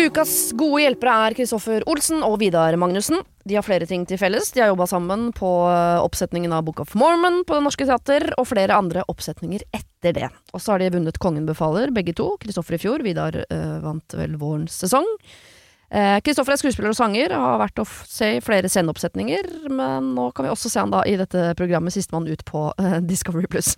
Ukas gode hjelpere er Kristoffer Olsen og Vidar Magnussen. De har flere ting til felles. De har jobba sammen på eh, oppsetningen av Book of Mormon på Det Norske Teater, og flere andre oppsetninger etter det. Og så har de vunnet Kongen befaler, begge to. Kristoffer i fjor, Vidar øh, vant vel vårens sesong. Kristoffer eh, er skuespiller og sanger, har vært å se i flere sceneoppsetninger, men nå kan vi også se han da i dette programmet Sistemann ut på uh, Discovery Pluss.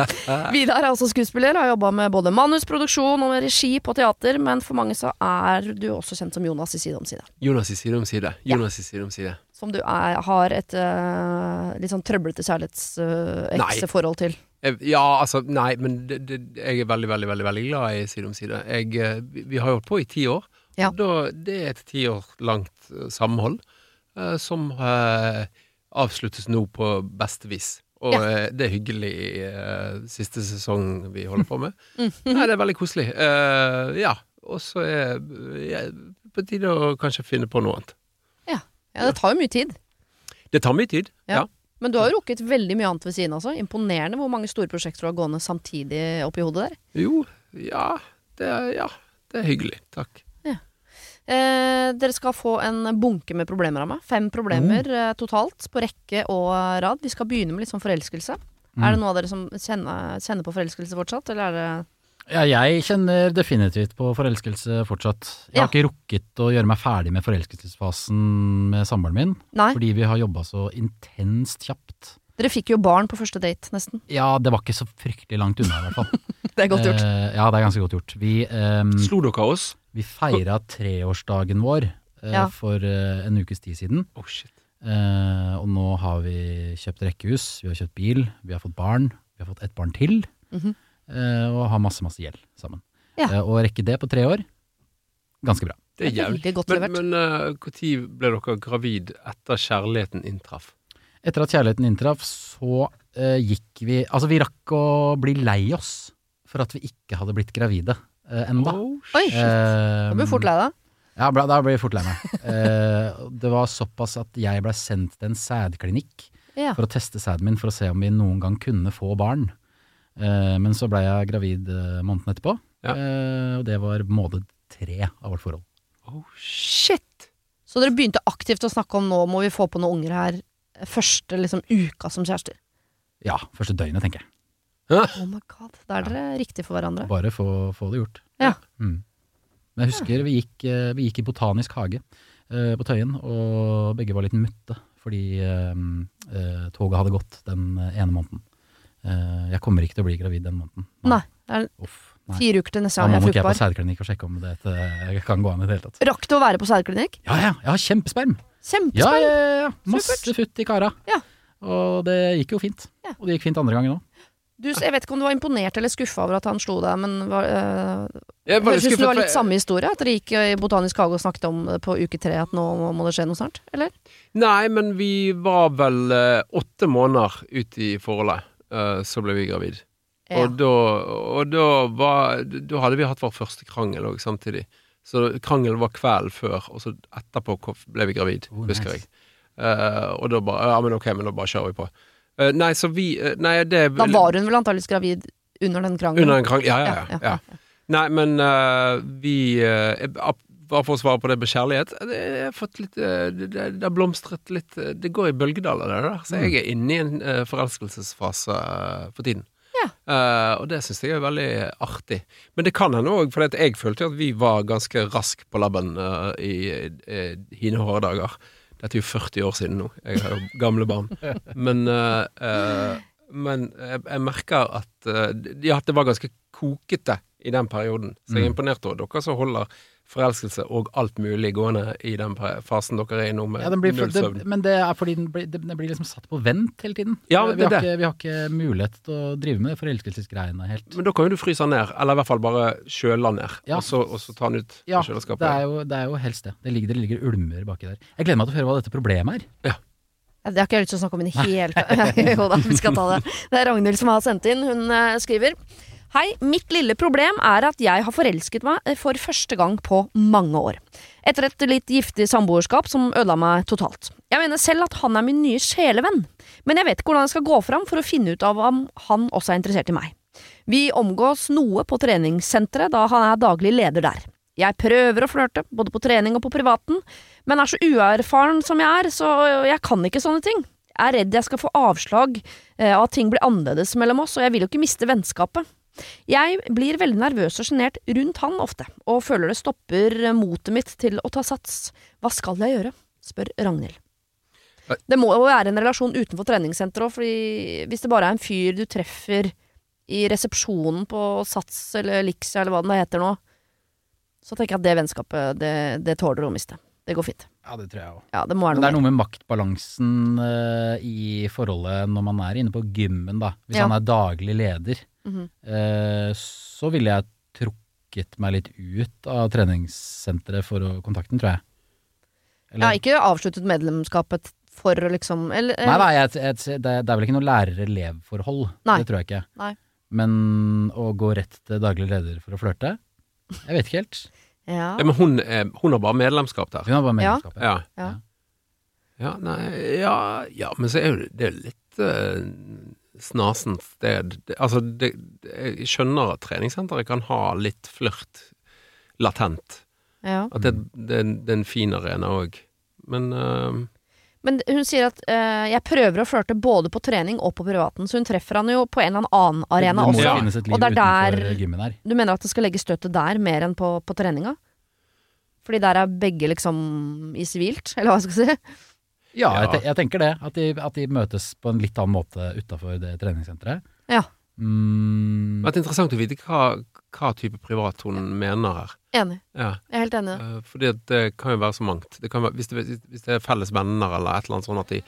Vidar er også skuespiller, har jobba med både manusproduksjon og med regi på teater, men for mange så er du også kjent som Jonas i Side om side. Jonas i Side om side. Jonas i Side om side. Som du er, har et uh, litt sånn trøblete kjærlighetsforhold uh, til. Ja, altså, nei, men det, det, jeg er veldig, veldig, veldig veldig glad i Side om side. Jeg, vi har holdt på i ti år. Ja. Da, det er et ti år langt uh, samhold eh, som eh, avsluttes nå på beste vis. Og ja. det er hyggelig siste sesong vi holder på med. mm. Nei, det er veldig koselig. ja. Og så er det på tide å kanskje finne på noe annet. Ja. ja. Det tar jo mye tid. Det tar mye tid, ja. Men du har jo rukket veldig mye annet ved siden altså. Imponerende hvor mange store prosjekter du har gående samtidig oppi hodet der. Jo, ja. Det ja. Det er hyggelig. Takk. Eh, dere skal få en bunke med problemer av meg. Fem problemer mm. eh, totalt, på rekke og rad. Vi skal begynne med litt sånn forelskelse. Mm. Er det noen av dere som kjenner, kjenner, på forelskelse fortsatt, eller er det ja, jeg kjenner definitivt på forelskelse fortsatt. Jeg ja. har ikke rukket å gjøre meg ferdig med forelskelsesfasen med samboeren min, Nei. fordi vi har jobba så intenst kjapt. Dere fikk jo barn på første date, nesten. Ja, det var ikke så fryktelig langt unna, i hvert fall. det er godt gjort. Eh, ja, det er ganske godt gjort. Vi eh, Slo dere oss? Vi feira treårsdagen vår uh, ja. for uh, en ukes tid siden. Oh, shit. Uh, og nå har vi kjøpt rekkehus, vi har kjøpt bil, vi har fått barn. Vi har fått ett barn til. Mm -hmm. og har masse, masse gjeld sammen. Ja. og rekke det på tre år, ganske bra. Det er jævlig godt levert. Men når ble dere gravid etter kjærligheten inntraff? Etter at kjærligheten inntraff, så uh, gikk vi Altså, vi rakk å bli lei oss for at vi ikke hadde blitt gravide uh, ennå. Oh, Oi, shit. Uh, da blir du fort lei deg. Ja, da blir jeg fort lei meg. uh, det var såpass at jeg blei sendt til en sædklinikk ja. for å teste sæden min for å se om vi noen gang kunne få barn. Uh, men så blei jeg gravid uh, måneden etterpå, ja. og det var måned tre av vårt forhold. Oh, shit! Så dere begynte aktivt å snakke om nå må vi få på noen unger her første liksom, uka som kjærester? Ja, første døgnet, tenker jeg. Oh my god, Da er dere riktig for hverandre. Bare få, få det gjort. Ja. Mm. Men jeg husker vi gikk, eh, vi gikk i Botanisk hage uh, på Tøyen, og begge var litt mutte fordi uh, uh, toget hadde gått den ene måneden. jeg kommer ikke til å bli gravid den måneden. Nei. Nei Uff, nei. Fire uker til neste gang jeg er fruktbar. Da må nok jeg på sædklinikk og sjekke om det kan gå an i det hele tatt. Rakk du å være på sædklinikk? Ja, ja. Jeg har kjempesperm. Kjempesperm. Ja, ja, ja. Masse futt i kara. Ja. Og det gikk jo fint. Ja. Og det gikk fint andre gangen òg. Du, jeg vet ikke om du var imponert eller skuffa over at han slo deg, men var, øh, jeg synes det var litt samme historie? At dere gikk i Botanisk hage og snakket om på uke tre at nå må det skje noe snart? Eller? Nei, men vi var vel øh, åtte måneder ut i forholdet, øh, så ble vi gravid. Ja. Og, da, og da, var, da hadde vi hatt vår første krangel òg samtidig. Så krangelen var kvelden før, og så etterpå ble vi gravid, oh, husker nice. jeg. Uh, og da bare Ja, men ok, men da bare kjører vi på. Uh, nei, så vi uh, Nei, det Da var hun vel antakeligvis gravid under den krangelen? Under den krangelen, ja, ja. ja, ja, ja. Nei, men vi Bare for å svare på det med kjærlighet Det har fått litt Det har blomstret litt Det går i bølgedaler, det der. Så jeg er inne i en forelskelsesfase for tiden. Uh, og det syns jeg er veldig artig. Men det kan hende òg, for jeg følte at vi var ganske rask på labben uh, i, i, i hine hårde dager. Dette er jo 40 år siden nå. Jeg har jo gamle barn. Men, uh, men jeg, jeg, merker at ja, det var ganske kokete i den perioden. Så jeg er mm. imponert over dere som holder forelskelse og alt mulig gående i den fasen dere er i nå, med Ja, den blir, for, null det, søvn. men det er fordi den blir, den blir liksom satt på vent hele tiden. Ja, vi, det har det. ikke, vi har ikke mulighet til å drive med forelskelsesgreiene helt. Men da kan jo du fryse den ned, eller i hvert fall bare kjøle den ned, Ja. og, så, og så ta den ut Ja, av kjøleskapet. det er, jo, det er jo helst det. Det ligger, det ligger ulmer baki der. Jeg gleder meg til å høre hva dette problemet er. Ja, Det har ikke jeg lyst til å snakke om i det hele tatt. Jo da, vi skal ta det. Det er Ragnhild som har sendt inn. Hun eh, skriver Hei, mitt lille problem er at jeg har forelsket meg eh, for første gang på mange år. Etter et litt giftig samboerskap som ødela meg totalt. Jeg mener selv at han er min nye sjelevenn, men jeg vet ikke hvordan jeg skal gå fram for å finne ut av om han også er interessert i meg. Vi omgås noe på treningssenteret da han er daglig leder der. Jeg prøver å flørte, både på trening og på privaten, men er så uerfaren som jeg er, så jeg kan ikke sånne ting. Jeg er redd jeg skal få avslag, av at ting blir annerledes mellom oss, og jeg vil jo ikke miste vennskapet. Jeg blir veldig nervøs og sjenert rundt han ofte, og føler det stopper motet mitt til å ta sats. Hva skal jeg gjøre? spør Ragnhild. Det må jo være en relasjon utenfor treningssenteret òg, fordi hvis det bare er en fyr du treffer i resepsjonen på Sats eller Lixia eller hva det heter nå, så tenker jeg at det vennskapet, det, det tåler du å miste. Det går fint. Ja, det tror jeg òg. Ja, det må være Men det er noe med maktbalansen uh, i forholdet når man er inne på gymmen, da. Hvis Ja. han er daglig leder, mm -hmm. uh, så ville jeg trukket meg litt ut av treningssenteret for å kontakte den, tror jeg. Ja, ikke avsluttet medlemskapet for å liksom eller, Nei, nei, jeg, jeg, det, det er vel ikke noe lærer-elev-forhold. Det tror jeg ikke. Nei. Men å gå rett til daglig leder for å flørte? Jeg vet ikke helt. Ja. Men hun, er, hun har bare medlemskap der. Hun har bare Ja. medlemskapet. Ja. Ja. Ja, nei, ja, ja, men så er jo det, er litt uh, snasent sted. Det, altså, det, det, jeg skjønner at treningssenteret kan ha litt flørt latent. ja. At det, det, det er en fin arena òg. Men eh, Men hun sier at uh, jeg prøver å flørte både på trening og på privaten, så hun treffer han jo på en eller annen arena det må også. Ja. finnes et liv Og det er utenfor der-. Du mener at det skal legge støtet der mer enn på, på treninga? Fordi der er begge liksom i sivilt, eller hva jeg skal si? Ja, Ja. Jeg, te jeg tenker det. At de, at de møtes på en litt annen måte utafor det treningssenteret. Ja. Mm, det er interessant å vite hva, hva type privat hun mener her. Enig. Ja. Jeg er helt enig. Eh, fordi det kan jo være så mangt. Det kan være, hvis, det, hvis det er felles venner eller et eller annet sånn at de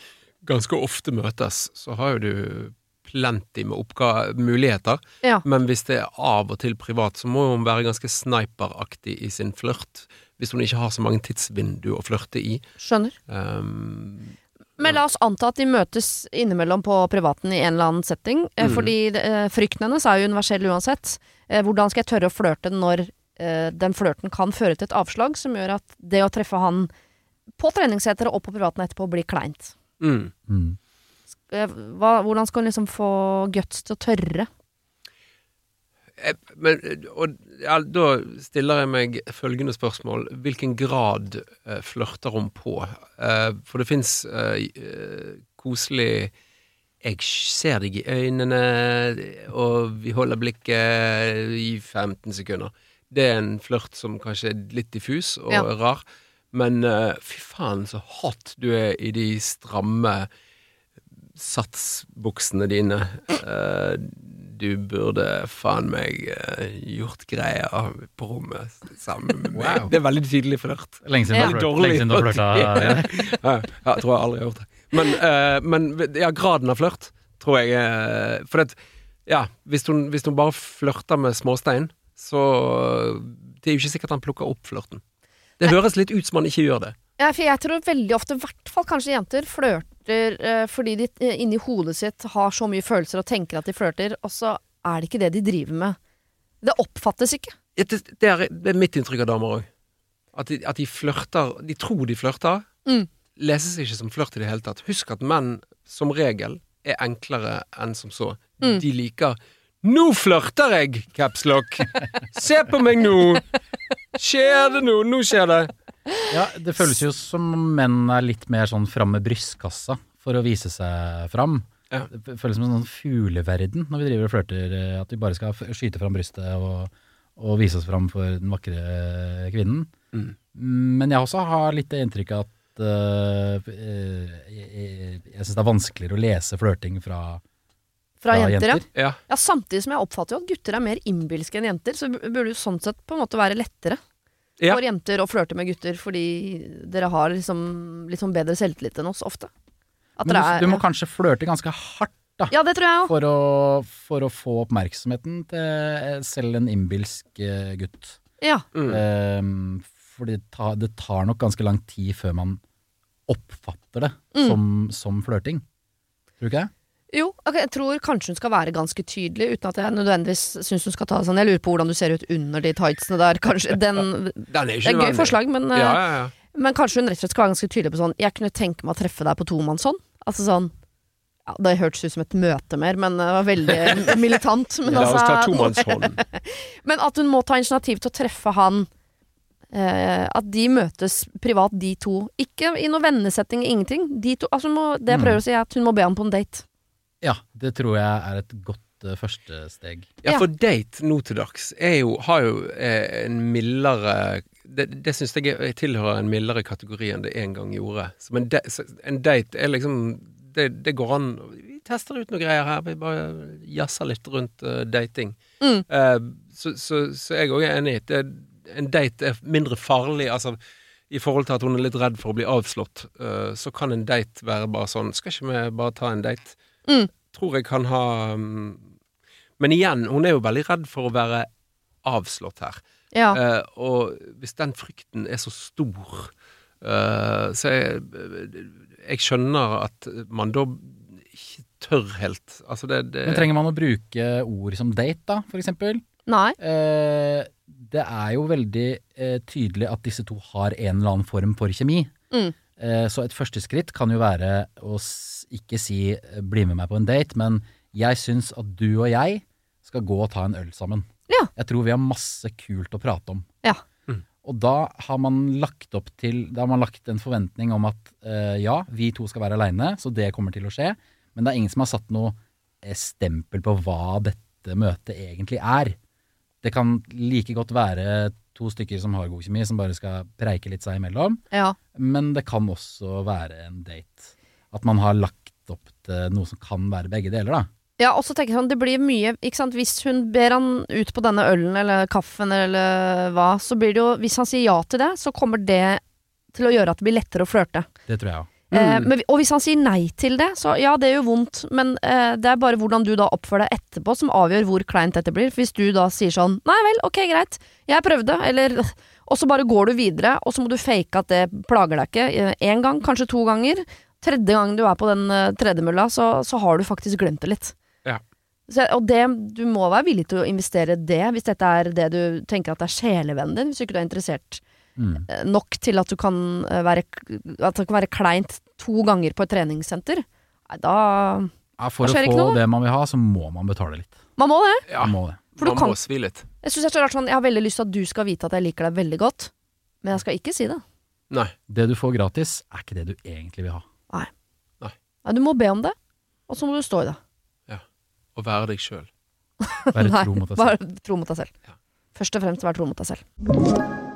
ganske ofte møtes, så har jo du plenty med muligheter. Ja. Men hvis det er av og til privat, så må hun være ganske sniperaktig i sin flørt. Hvis hun ikke har så mange tidsvindu å flørte i. Skjønner. Um, Men la oss anta at de møtes innimellom på privaten i en eller annen setting. eh, Mm. Fordi eh, frykten hennes er jo universell uansett. Hvordan skal jeg tørre å flørte når eh, den flørten kan føre til et avslag som gjør at det å treffe han på treningssenteret og på privaten etterpå blir kleint? mm. mm. Eh, hva, hvordan skal hun liksom få guts til å tørre? Eh, Men, og ja, da stiller jeg meg følgende spørsmål. Hvilken grad eh, flørter hun på? Eh, for det fins koselig Jeg ser deg i øynene, og vi holder blikket i 15 sekunder. Det er en flørt som kanskje er litt diffus og Ja. rar. Men uh, fy faen så hot du er i de stramme satsbuksene dine. Uh, du burde faen meg uh, gjort greier på rommet sammen med meg. Wow. Det er veldig tydelig flørt. Lenge siden Ja. du har flørta. ja, jeg tror jeg aldri har gjort det. Men, eh, men ja, graden av flørt tror jeg For det, ja, hvis hun, hvis hun bare flørter med småstein, så Det er jo ikke sikkert han plukker opp flørten. Det høres litt ut som han ikke gjør det. Ja, for jeg tror veldig ofte, i hvert fall kanskje jenter, flørter eh, fordi de eh, inni hodet sitt har så mye følelser og tenker at de flørter, og så er det ikke det de driver med. Det oppfattes ikke. Det, det, er, det er mitt inntrykk av damer òg. At, de, at de flørter De tror de flørter. Mm. Leses ikke som flørt i det hele tatt. Husk at menn som regel er enklere enn som så. Mm. De liker 'Nå flørter jeg!' capslock. Se på meg nå! Skjer det nå? Nå skjer det. Ja, det føles jo som om menn er litt mer sånn fram med brystkassa for å vise seg fram. Ja. Det føles som en sånn fugleverden når vi driver og flørter, eh, at vi bare skal skyte fram brystet og, og vise oss fram for den vakre kvinnen. Mm. Men jeg også har litt det inntrykket at øh, jeg, jeg, jeg syns det er vanskeligere å lese flørting fra, Fra, jenter, ja. Ja. ja. Samtidig som jeg oppfatter jo at gutter er mer innbilske enn jenter, så bu- burde jo sånn sett på en måte være lettere. Ja. for jenter å flørte med gutter fordi dere har liksom litt sånn bedre selvtillit enn oss ofte. At Men du, er du må kanskje flørte ganske hardt da, Ja, det tror jeg også. for, å, for å få oppmerksomheten til eh, selv en innbilsk eh, gutt. Ja. Mm. Um, fordi det tar, det tar nok ganske lang tid før man oppfatter det Mm. som, som flørting. Tror du ikke det? Jo, ok, jeg tror kanskje hun skal være ganske tydelig, uten at jeg nødvendigvis syns hun skal ta sånn Jeg lurer på hvordan du ser ut under de tightsene der, kanskje. Den, er det er et gøy forslag, men, eh, Ja, ja, ja. men kanskje hun rett og slett skal være ganske tydelig på sånn Jeg kunne tenke meg å treffe deg på tomannshånd. Altså sånn ja, Det hørtes ut som et møte mer, men det var veldig militant. Men, La oss ta altså, tomannshånd. men at hun må ta initiativ til å treffe han. Eh, at de møtes privat, de to. Ikke i noen vennesetting, ingenting. De to, altså må, det jeg Mm. prøver å si, er at hun må be ham på en date. Ja, det tror jeg er et godt uh, første steg. Ja, for date nå til dags er jo, har jo eh, en mildere Det, det syns jeg jeg tilhører en mildere kategori enn det en gang gjorde. Som en, de, så en date er liksom det, det går an Vi tester ut noen greier her. Vi bare jazzer litt rundt uh, dating. Mm. Uh, så, så, så jeg òg er enig det- en date er mindre farlig. Altså i forhold til at hun er litt redd for å bli avslått, uh, så kan en date være bare sånn Skal ikke vi bare ta en date? Mm. Tror jeg kan ha mm, Men igjen, hun er jo veldig redd for å være avslått her. Ja. Uh, og hvis den frykten er så stor, uh, så jeg, jeg skjønner at man da ikke tør helt. Altså det, det Men trenger man å bruke ord som date, da, for eksempel? Nei. Eh, det er jo veldig eh, tydelig at disse to har en eller annen form for kjemi. Mm. Eh, så et første skritt kan jo være å ikke si eh, 'bli med meg på en date', men 'jeg syns at du og jeg skal gå og ta en øl sammen'. Ja. Jeg tror vi har masse kult å prate om. Ja. Mm. Og da har man lagt opp til Da har man lagt en forventning om at eh, ja, vi to skal være aleine, så det kommer til å skje. Men det er ingen som har satt noe eh, stempel på hva dette møtet egentlig er. Det kan like godt være to stykker som har god kjemi, som bare skal preike litt seg imellom. Ja. Men det kan også være en date. At man har lagt opp til noe som kan være begge deler, da. Ja, og så tenker jeg sånn, det blir mye ikke sant? Hvis hun ber han ut på denne ølen eller kaffen eller hva, så blir det jo Hvis han sier ja til det, så kommer det til å gjøre at det blir lettere å flørte. Det tror jeg òg. Eh, men, og hvis han sier nei til det, så ja, det gjør vondt, men eh, det er bare hvordan du da oppfører deg etterpå som avgjør hvor kleint dette blir. For hvis du da sier sånn nei vel, ok, greit, jeg prøvde, eller Og så bare går du videre, og så må du fake at det plager deg ikke. Én gang, kanskje to ganger. Tredje gang du er på den uh, tredemølla, så, så har du faktisk glemt det litt. Ja. Så, og det, du må være villig til å investere det, hvis dette er det du tenker at er sjelevennen din, hvis ikke du er interessert Mm. eh, nok til at du kan eh, være At det kan være kleint to ganger på et treningssenter. Nei, da Ja, for Da å få det man vil ha, så må man betale litt. Man må det. Ja, Man må det. For du man kan- må svi litt. Jeg synes det er så rart sånn Jeg har veldig lyst til at du skal vite at jeg liker deg veldig godt, men jeg skal ikke si det. Nei. Det du får gratis, er ikke det du egentlig vil ha. Nei, du må be om det, og så må du stå i det. Og være deg sjøl. Være tro mot deg selv. Bare tro mot deg selv. Ja. Først og fremst være tro mot deg selv.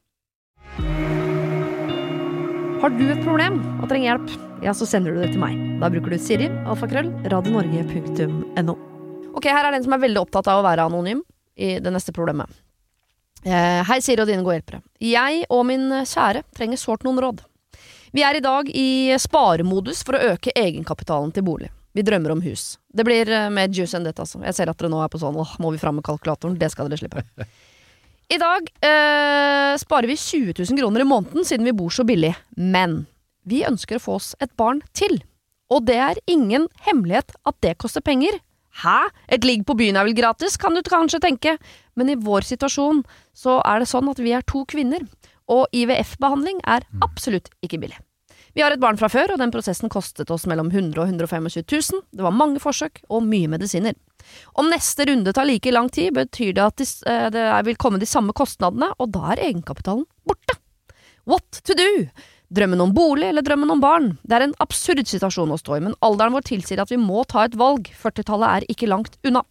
Har du et problem og trenger hjelp, ja, så sender du det til meg. Da bruker du Siri, alfakrøll, radionorge.no. Ok, her er den som er veldig opptatt av å være anonym i det neste problemet. Eh, hei, Siri og dine gode hjelpere. Jeg og min kjære trenger sårt noen råd. Vi er i dag i sparemodus for å øke egenkapitalen til bolig. Vi drømmer om hus. Det blir eh, mer juice enn dette, altså. Jeg ser at dere nå er på sånn åh, må vi fram med kalkulatoren? Det skal dere slippe. I dag eh, sparer vi 20 000 kroner i måneden siden vi bor så billig, men vi ønsker å få oss et barn til. Og det er ingen hemmelighet at det koster penger. Hæ? Et ligg på byen er vel gratis, kan du kanskje tenke, men i vår situasjon så er det sånn at vi er to kvinner, og IVF-behandling er absolutt ikke billig. Vi har et barn fra før, og den prosessen kostet oss mellom 100 og 125 000. Det var mange forsøk og mye medisiner. Om neste runde tar like lang tid, betyr det at eh, det vil komme de samme kostnadene, og da er egenkapitalen borte. What to do? Drømmen om bolig eller drømmen om barn? Det er en absurd situasjon å stå i, men alderen vår tilsier at vi må ta et valg. 40-tallet er ikke langt unna.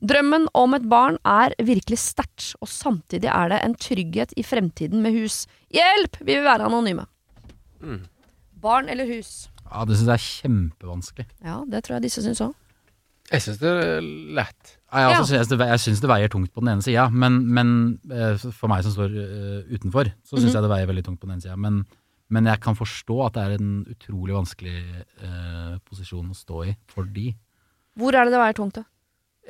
Drømmen om et barn er virkelig sterkt, og samtidig er det en trygghet i fremtiden med hus. Hjelp! Vi vil være anonyme. Barn eller hus? Ja, det syns jeg er kjempevanskelig. Ja, det tror jeg disse syns òg. Jeg syns det er lett. Ja, Jeg, altså, synes det, jeg syns det veier tungt på den ene sida, men, men eh, for meg som står eh, utenfor, så syns jeg det veier veldig tungt på den ene sida. Men, men jeg kan forstå at det er en utrolig vanskelig eh, posisjon å stå i for de. Hvor er det det veier tungt, da?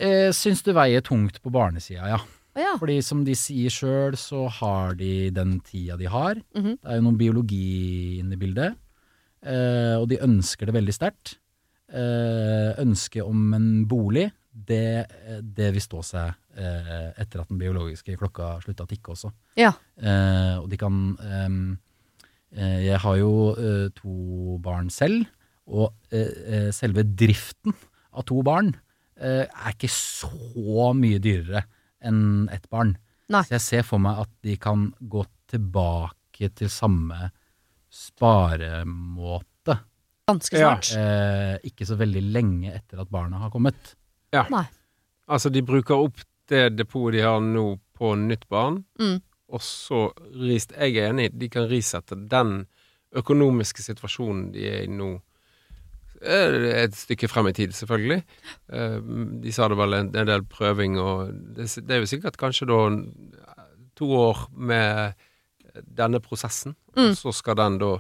Jeg syns det veier tungt på barnesida, ja. Ja. Fordi som de sier sjøl, så har de den tida de har. Mhm. Det er jo noe biologi inne i bildet. Eh, og de ønsker det veldig sterkt. Eh, ønsket om en bolig, det, det vil stå seg eh, etter at den biologiske klokka slutta å tikke også. Ja. Eh, og de kan ehm, eh, Jeg har jo eh, to barn selv, og eh, eh, selve driften av to barn eh, er ikke så mye dyrere enn ett barn. Nei. Så jeg ser for meg at de kan gå tilbake til samme sparemåte. Ganske Ja. snart. Eh, ikke så veldig lenge etter at barna har kommet. Nei. Altså, de bruker opp det depotet de har nå på nytt barn, Mm. og så rist Jeg er enig, de kan risette den økonomiske situasjonen de er i nå. Eh, Et stykke frem i tid, selvfølgelig. Eh, De sa det vel en, en del prøving, og det, det er jo sikkert kanskje da to år med denne prosessen, Mm. og så skal den da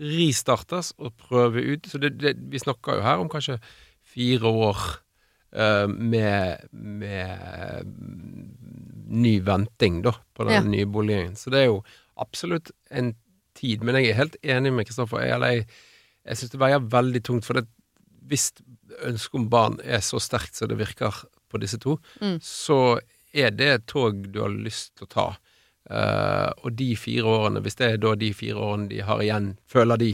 ristartes og prøve ut. Så det, det, vi snakker jo her om kanskje fire år eh, med, med ny venting, da, på den Ja. nye boligen. Så det er jo absolutt en tid. Men jeg er helt enig med Kristoffer. Jeg, jeg, jeg syns det veier veldig tungt, for det, hvis ønsket om barn er så sterkt som det virker på disse to, Mm. så er det et tog du har lyst til å ta. Eh, og de fire årene, hvis det er da de fire årene de har igjen, føler de,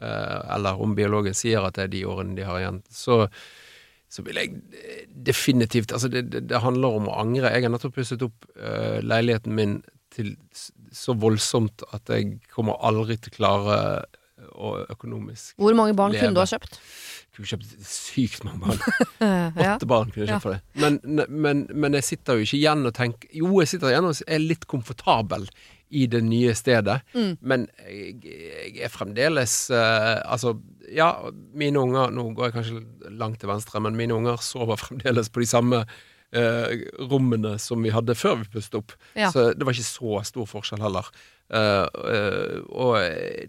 uh, eller om biologen sier at det er de årene de har igjen, så, så vil jeg eh, definitivt Altså, det, det, det handler om å angre. Jeg har nettopp pusset opp uh, leiligheten min til så voldsomt at jeg kommer aldri til å klare å økonomisk Hvor mange barn kunne du Leve. ha kjøpt? Kunne kjøpt sykt mange barn. Ja. Åtte barn kunne jeg kjøpt for det. Men, men, men jeg sitter jo ikke igjen og tenker Jo, jeg sitter igjen og er litt komfortabel i det nye stedet, Mm. men jeg, jeg er fremdeles uh, Altså, ja, mine unger Nå går jeg kanskje langt til venstre, men mine unger sover fremdeles på de samme eh, rommene som vi hadde før vi pustet opp. Ja. Så det var ikke så stor forskjell heller. Eh, eh, og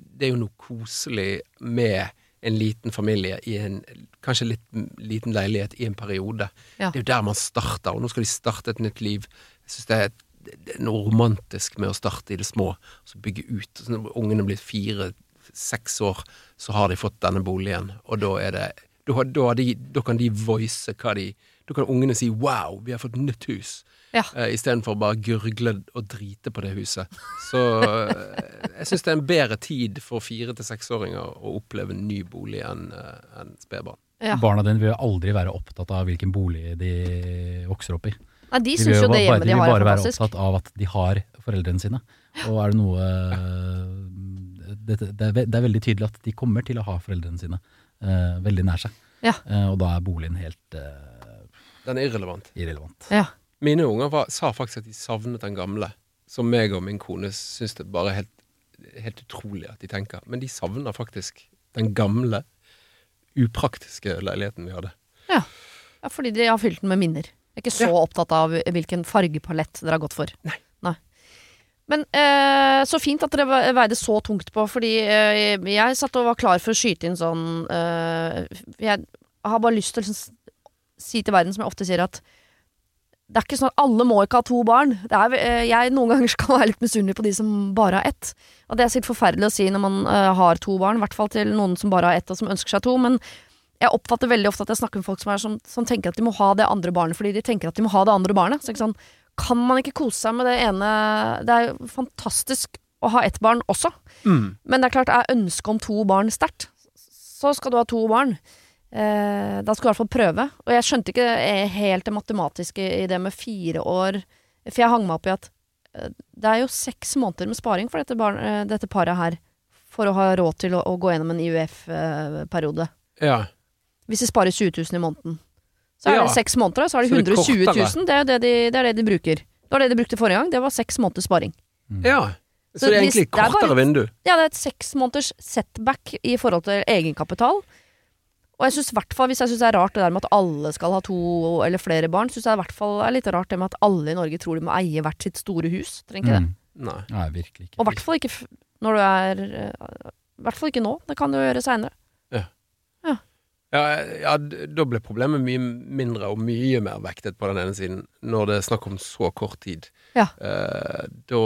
det er jo noe koselig med en liten familie i en kanskje litt liten leilighet i en periode. Ja. Det er jo der man starter, og nå skal de starte et nytt liv. Jeg synes det er, det er noe romantisk med å starte i det små, og så bygge ut. Så når ungene blir fire-seks år, så har de fått denne boligen, og da er det da, da, de, da kan de voice hva de Da kan ungene si 'wow, vi har fått nytt hus', Ja. uh, istedenfor bare gurgle og drite på det huset. Så eh, jeg syns det er en bedre tid for fire- til seksåringer å oppleve en ny bolig enn uh, enn spedbarn. Ja. Barna dine vil jo aldri være opptatt av hvilken bolig de vokser opp i. Nei, de De vil syns jo det bare, hjemmet de de vil bare være opptatt av at de har foreldrene sine. Og er det noe eh, det, det, er, det er veldig tydelig at de kommer til å ha foreldrene sine uh, veldig nær seg. Ja. Uh, og da er boligen helt uh, Den er irrelevant. irrelevant. Ja. Mine unger var, sa faktisk at de savnet den gamle. Som meg og min kone syns det bare er helt, helt utrolig at de tenker. Men de savner faktisk den gamle, upraktiske leiligheten vi hadde. Ja, fordi de har fylt den med minner. Jeg er ikke så opptatt av hvilken fargepalett dere har gått for. Nei. Men eh, så fint at dere ve- veide så tungt på, fordi eh, jeg satt og var klar for å skyte inn sånn eh, Jeg har bare lyst til å liksom si til verden, som jeg ofte sier, at det er ikke sånn at alle må ikke ha to barn. Det er, eh, jeg noen ganger skal være litt misunnelig på de som bare har ett. Og det er sikkert forferdelig å si når man uh, har to barn, i hvert fall til noen som bare har ett og som ønsker seg to. Men jeg oppfatter veldig ofte at jeg snakker med folk som, er som, som tenker at de må ha det andre barnet fordi de tenker at de må ha det andre barnet. Så sånn, kan man ikke kose seg med det ene Det er jo fantastisk å ha ett barn også. Mm. Men det er klart, er ønsket om to barn sterkt, så skal du ha to barn. Eh, da skulle jeg i hvert fall prøve. Og jeg skjønte ikke eh, helt det matematiske i det med fire år. For jeg hang meg opp i at eh, det er jo seks måneder med sparing for dette, barn, eh, dette paret her. For å ha råd til å, å gå gjennom en IUF-periode. Ja. Hvis de sparer 20 000 i måneden. Så er det seks måneder, så er det Så det er 120 000. Det er det de, det er det de bruker. Det var det de brukte forrige gang. Det var seks måneders sparing. ja. Så, Så det er egentlig er kortere vindu. Ja, det er et seks måneders setback i forhold til egenkapital. Og jeg synes hvert hvis jeg syns det er rart det der med at alle skal ha to eller flere barn, syns jeg i hvert fall er litt rart det med at alle i Norge tror de må eie hvert sitt store hus. Trenger ikke det. Mm. Nei. Nei, virkelig ikke. Og i hvert fall ikke når du er eh, I hvert fall ikke nå. Det kan du gjøre seinere. Ja, ja, Ja, da ble problemet mye mindre og mye mer vektet på den ene siden, når det er snakk om så kort tid. Ja. Eh, da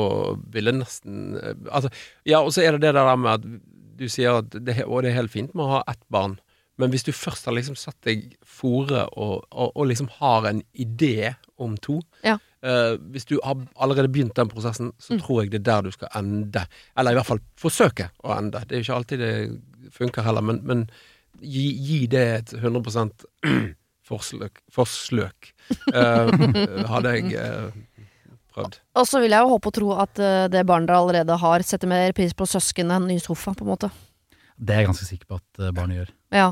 ville nesten eh, Altså, ja, og så er det det der med at du sier at det, Og det er helt fint med å ha ett barn, men hvis du først har liksom satt deg fore og, og, og liksom har en idé om to Ja. uh, Hvis du har allerede begynt den prosessen, så Mm. tror jeg det er der du skal ende. Eller i hvert fall forsøke å ende. Det er jo ikke alltid det funker heller, men, men gi, gi det et 100 forsløk, forsløk uh, hadde jeg uh, prøvd. Og så vil jeg jo håpe og tro at det barnet dere allerede har, setter mer pris på søsken enn ny sofa, på en måte. Det er jeg ganske sikker på at barnet gjør. Ja.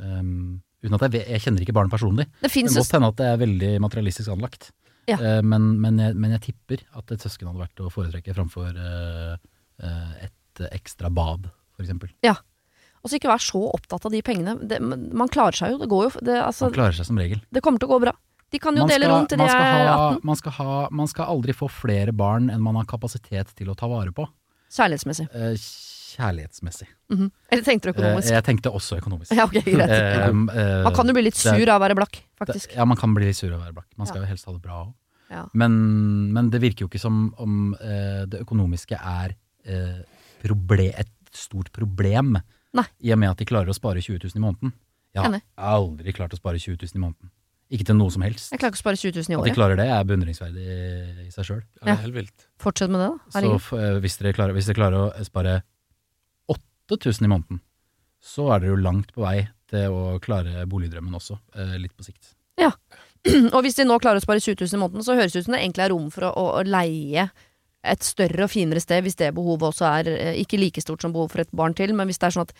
Um, uten at jeg, jeg kjenner ikke barnet personlig. Det Det kan godt hende at det er veldig materialistisk anlagt. Ja. Uh, men, men, jeg, men jeg tipper at et søsken hadde vært å foretrekke framfor uh, et ekstra bad, for eksempel. Og så ikke være så opptatt av de pengene. Det, man klarer seg jo. Det går jo det, altså, Man klarer seg som regel. det kommer til å gå bra. De kan jo skal, dele rundt til de er 18. man, skal ha, man skal aldri få flere barn enn man har kapasitet til å ta vare på. Kjærlighetsmessig. Eh, kjærlighetsmessig. Mhm. Eller tenkte du Eh, økonomisk? jeg tenkte også økonomisk. ja, okay, greit. Eh, eh, Man kan jo bli litt sur av å være blakk, det- faktisk. Ja, man kan bli litt sur av å være blakk. Man skal jo helst ha det bra òg. Ja. Men, men det virker jo ikke som om eh, det økonomiske er eh, proble et stort problem. Nei. I og med at de klarer å spare 20 000 i måneden. Jeg har aldri klart å spare 20 000 i måneden. Ikke til noe som helst. Jeg klarer ikke å spare 20 000 i året. At de klarer det, er beundringsverdig i seg sjøl. Ja, det helt vilt. Fortsett med det, da. Så eh, hvis dere, klarer, hvis dere klarer å spare 8000 i måneden, så er dere jo langt på vei til å klare boligdrømmen også, eh, litt på sikt. Ja, Og hvis de nå klarer å spare 20 000 i måneden, så høres det ut som det egentlig er rom for å, å, å leie et større og finere sted, hvis det behovet også er eh, ikke like stort som behov for et barn til, men hvis det er sånn at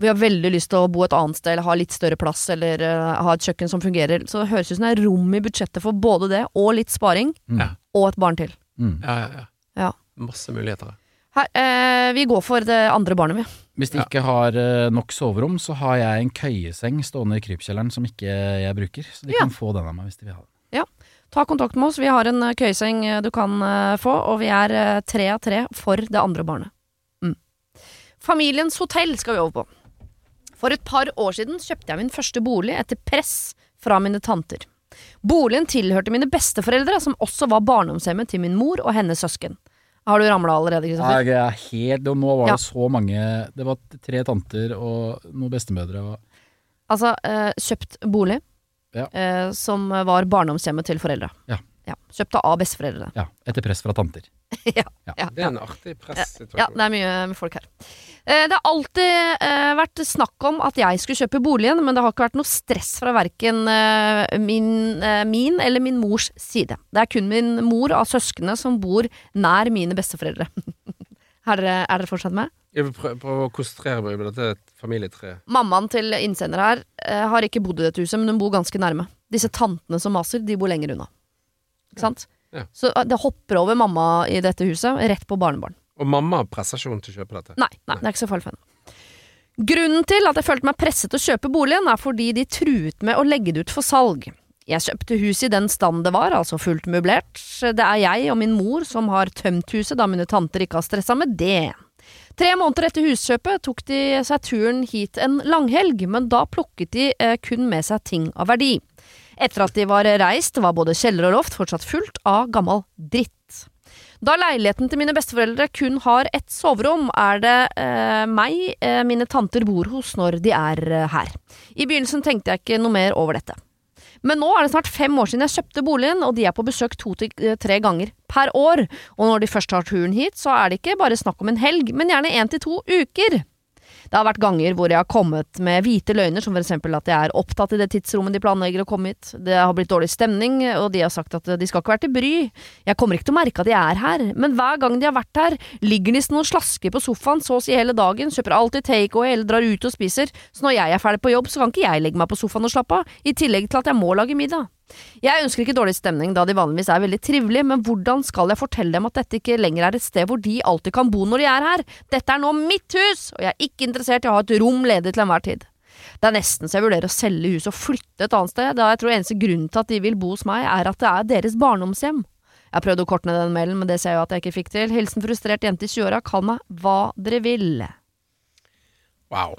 vi har veldig lyst til å bo et annet sted, eller ha litt større plass, eller uh, ha et kjøkken som fungerer, så høres det ut som det er rom i budsjettet for både det, og litt sparing, Mm. Og et barn til. Mm. Ja, ja, ja. Ja. Masse muligheter. Her, eh, vi går for det andre barnet, vi. Hvis de Ja. ikke har eh, nok soverom, så har jeg en køyeseng stående i krypkjelleren som ikke jeg bruker. Så de Ja. kan få den av meg hvis de vil ha den. Ta kontakt med oss. Vi har en eh, køyeseng eh, du kan eh, få, og vi er eh, tre av tre for det andre barnet. Mm. Familiens hotell skal vi over på. For et par år siden kjøpte jeg min første bolig etter press fra mine tanter. Boligen tilhørte mine besteforeldre, som også var barndomshjemmet til min mor og hennes søsken. Har du ramla allerede, Kristoffer? Nei, Jeg er helt, og nå var Ja. det så mange Det var tre tanter og noen bestemødre. Og, Altså, eh, kjøpt bolig Ja. eh, som var barndomshjemmet til foreldra. Ja. Ja, Kjøpte av besteforeldre. Ja, etter press fra tanter. ja, Ja. Det er en artig ja, det er mye med folk her. Eh, Det har alltid eh, vært snakk om at jeg skulle kjøpe boligen, men det har ikke vært noe stress fra verken eh, min, min eller min mors side. Det er kun min mor av søsknene som bor nær mine besteforeldre. er, dere, er fortsatt med? Jeg vil prøve, prøve å konsentrere meg med dette familietreet. Mammaen til innsender her har ikke bodd i dette huset, men hun bor ganske nærme. Disse tantene som maser, de bor lenger unna. Ikke sant? Ja. Så eh, det hopper over mamma i dette huset, rett på barnebarn. Og mamma presser ikke henne til å kjøpe dette. Nei, nei, det er ikke så farlig for henne. Grunnen til at jeg følte meg presset til å kjøpe boligen, er fordi de truet med å legge det ut for salg. Jeg kjøpte huset i den stand det var, altså fullt møblert. Det er jeg og min mor som har tømt huset, da mine tanter ikke har stressa med det. Tre måneder etter huskjøpet tok de seg turen hit en langhelg, men da plukket de eh, kun med seg ting av verdi. Etter at de var reist, var både kjeller og loft fortsatt fullt av gammel dritt. Da leiligheten til mine besteforeldre kun har ett soverom, er det eh, meg eh, mine tanter bor hos når de er eh, her. I begynnelsen tenkte jeg ikke noe mer over dette. Men nå er det snart fem år siden jeg kjøpte boligen, og de er på besøk to til eh, tre ganger per år. Og når de først tar turen hit, så er det ikke bare snakk om en helg, men gjerne én til to uker. Det har vært ganger hvor jeg har kommet med hvite løgner, som eksempel at jeg er opptatt i det tidsrommet de planlegger å komme hit. Det har blitt dårlig stemning, og de har sagt at de skal ikke være til bry. Jeg kommer ikke til å merke at de er her, men hver gang de har vært her, ligger de som noen slasker på sofaen så å si hele dagen, kjøper alltid takeaway eller drar ut og spiser, så når jeg er ferdig på jobb, så kan ikke jeg legge meg på sofaen og slappe av, i tillegg til at jeg må lage middag. Jeg ønsker ikke dårlig stemning, da de vanligvis er veldig trivelige, men hvordan skal jeg fortelle dem at dette ikke lenger er et sted hvor de alltid kan bo når de er her? Dette er nå mitt hus, og jeg er ikke interessert i å ha et rom ledig til enhver tid. Det er nesten så jeg vurderer å selge huset og flytte et annet sted, da jeg tror eneste grunnen til at de vil bo hos meg, er at det er deres barndomshjem. Jeg har prøvd å korte ned den mailen, men det ser jeg jo at jeg ikke fikk til. Hilsen frustrert jente i 20-åra, kall meg hva dere vil. Wow.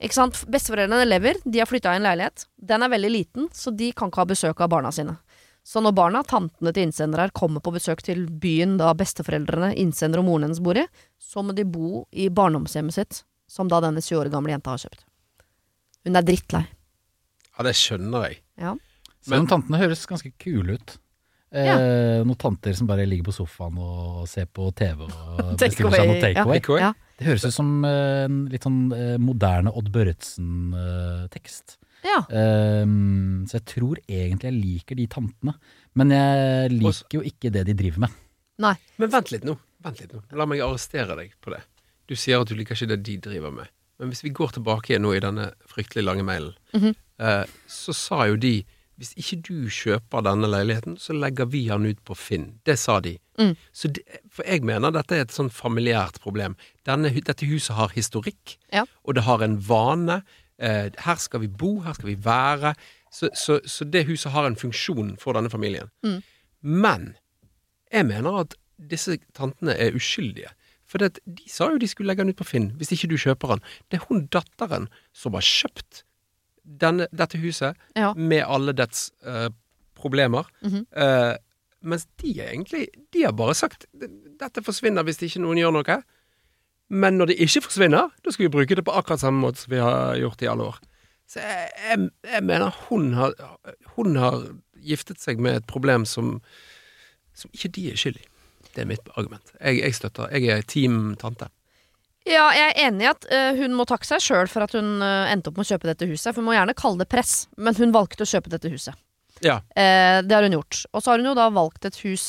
Ikke sant? Besteforeldrene lever, de har flytta i en leilighet. Den er veldig liten, så de kan ikke ha besøk av barna sine. Så når barna, tantene til innsender her, kommer på besøk til byen da besteforeldrene, innsender og moren hennes bor i, så må de bo i barndomshjemmet sitt, som da denne 20 år gamle jenta har kjøpt. Hun er drittlei. Ja, det skjønner jeg. Ja. Selv om tantene høres ganske kule ut. Eh, Noen tanter som bare ligger på sofaen og ser på TV og bestiller seg noe takeaway. Takeaway? Ja. Det høres ut som eh, en litt sånn eh, moderne Odd Børretzen-tekst. ja. Ehm, så jeg tror egentlig jeg liker de tantene. Men jeg liker jo ikke det de driver med. Nei. Men vent litt nå. Vent litt nå. La meg arrestere deg på det. Du sier at du liker ikke det de driver med. Men hvis vi går tilbake igjen nå i denne fryktelig lange mailen, Mhm. eh, så sa jo de hvis ikke du kjøper denne leiligheten, så legger vi den ut på Finn. Det sa de. Mm. Så det, for jeg mener dette er et sånn familiært problem. Denne, dette huset har historikk, Ja. og det har en vane. Eh, her skal vi bo, her skal vi være. Så, så, så det huset har en funksjon for denne familien. Mm. Men jeg mener at disse tantene er uskyldige. For det, de sa jo de skulle legge den ut på Finn, hvis ikke du kjøper den. Det er hun datteren som har kjøpt denne, dette huset Ja. med alle dets uh, problemer. Mm -hmm. uh, mens de er egentlig De har bare sagt dette forsvinner hvis ikke noen gjør noe. Men når det ikke forsvinner, da skal vi bruke det på akkurat samme måte som vi har gjort i alle år. Så jeg, jeg, jeg mener hun har, hun har giftet seg med et problem som, som ikke de er skyld i. Det er mitt argument. Jeg, jeg støtter. Jeg er team tante. Ja, jeg er enig i at uh, hun må takke seg sjøl for at hun uh, endte opp med å kjøpe dette huset. For hun må gjerne kalle det press, men hun valgte å kjøpe dette huset. Ja. Uh, det har hun gjort. Og så har hun jo da valgt et hus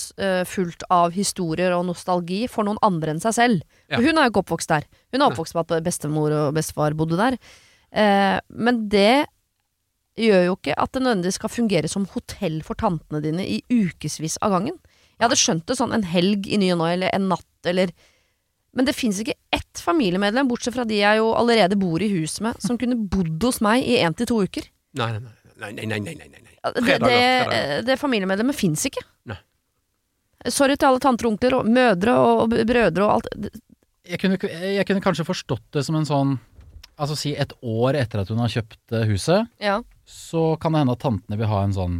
fullt av historier og nostalgi for noen andre enn seg selv. Ja. For hun er jo ikke oppvokst der. Hun er oppvokst med at bestemor og bestefar bodde der. Men det gjør jo ikke at det nødvendigvis skal fungere som hotell for tantene dine i ukevis av gangen. Jeg hadde skjønt det sånn en helg i ny og ne, eller en natt, eller Men det fins ikke ett familiemedlem, bortsett fra de jeg jo allerede bor i hus med, som kunne bodd hos meg i én til to uker. Nei, nei, nei. nei, nei, nei, nei, Det, det, det familiemedlemmet fins ikke. Nei. Sorry til alle tanter og onkler og mødre og brødre og alt. Jeg kunne, jeg kunne kanskje forstått det som en sånn Altså si et år etter at hun har kjøpt eh, huset, Ja. så kan det hende at tantene vil ha en sånn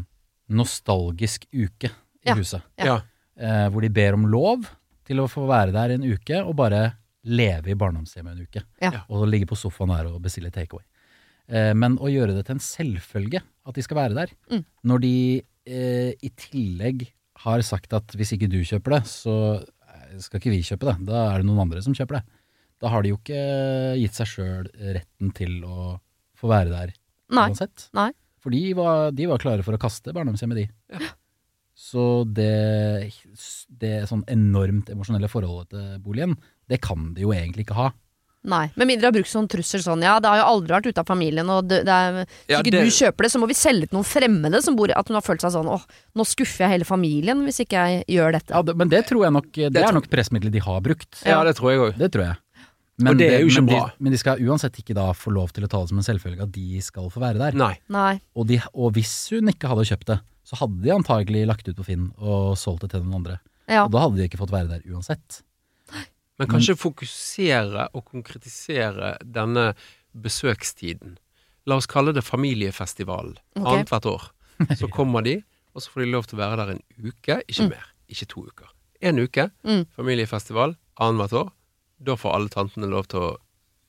nostalgisk uke i Ja. huset. Ja. Ja. Eh, hvor de ber om lov til å få være der en uke og bare leve i barndomshjemmet en uke. Ja. Og ligge på sofaen der og bestille takeaway. Eh, men å gjøre det til en selvfølge at de skal være der, Mm. når de eh, i tillegg har sagt at hvis ikke du kjøper det, så eh, skal ikke vi kjøpe det. Da er det noen andre som kjøper det. Da har de jo ikke gitt seg sjøl retten til å få være der Nei. uansett. Nei. For de var, de var klare for å kaste barndomshjemmet, de. Så det, det sånn enormt emosjonelle forholdet til boligen, det kan de jo egentlig ikke ha. Nei. Med mindre de har brukt sånn trussel sånn ja, det har jo aldri vært ute av familien, og det, det er, hvis Ja, ikke det- du kjøper det, så må vi selge til noen fremmede som bor i At hun har følt seg sånn åh, nå skuffer jeg hele familien hvis ikke jeg gjør dette. Ja, det, men det tror jeg nok Det, er nok pressmiddelet de har brukt. Ja, det tror jeg òg. Det tror jeg. Og det er jo ikke men, bra. De, men de skal uansett ikke da få lov til å ta det som en selvfølge at de skal få være der. Nei. Nei. Og, de, og hvis hun ikke hadde kjøpt det, så hadde de antagelig lagt ut på Finn og solgt det til noen andre. Ja. Og da hadde de ikke fått være der uansett. Men kanskje fokusere og konkretisere denne besøkstiden. La oss kalle det familiefestival Okay. annethvert år. Så kommer de, og så får de lov til å være der en uke, ikke mer. Ikke to uker. En uke, Mm. familiefestival annethvert år. Da får alle tantene lov til å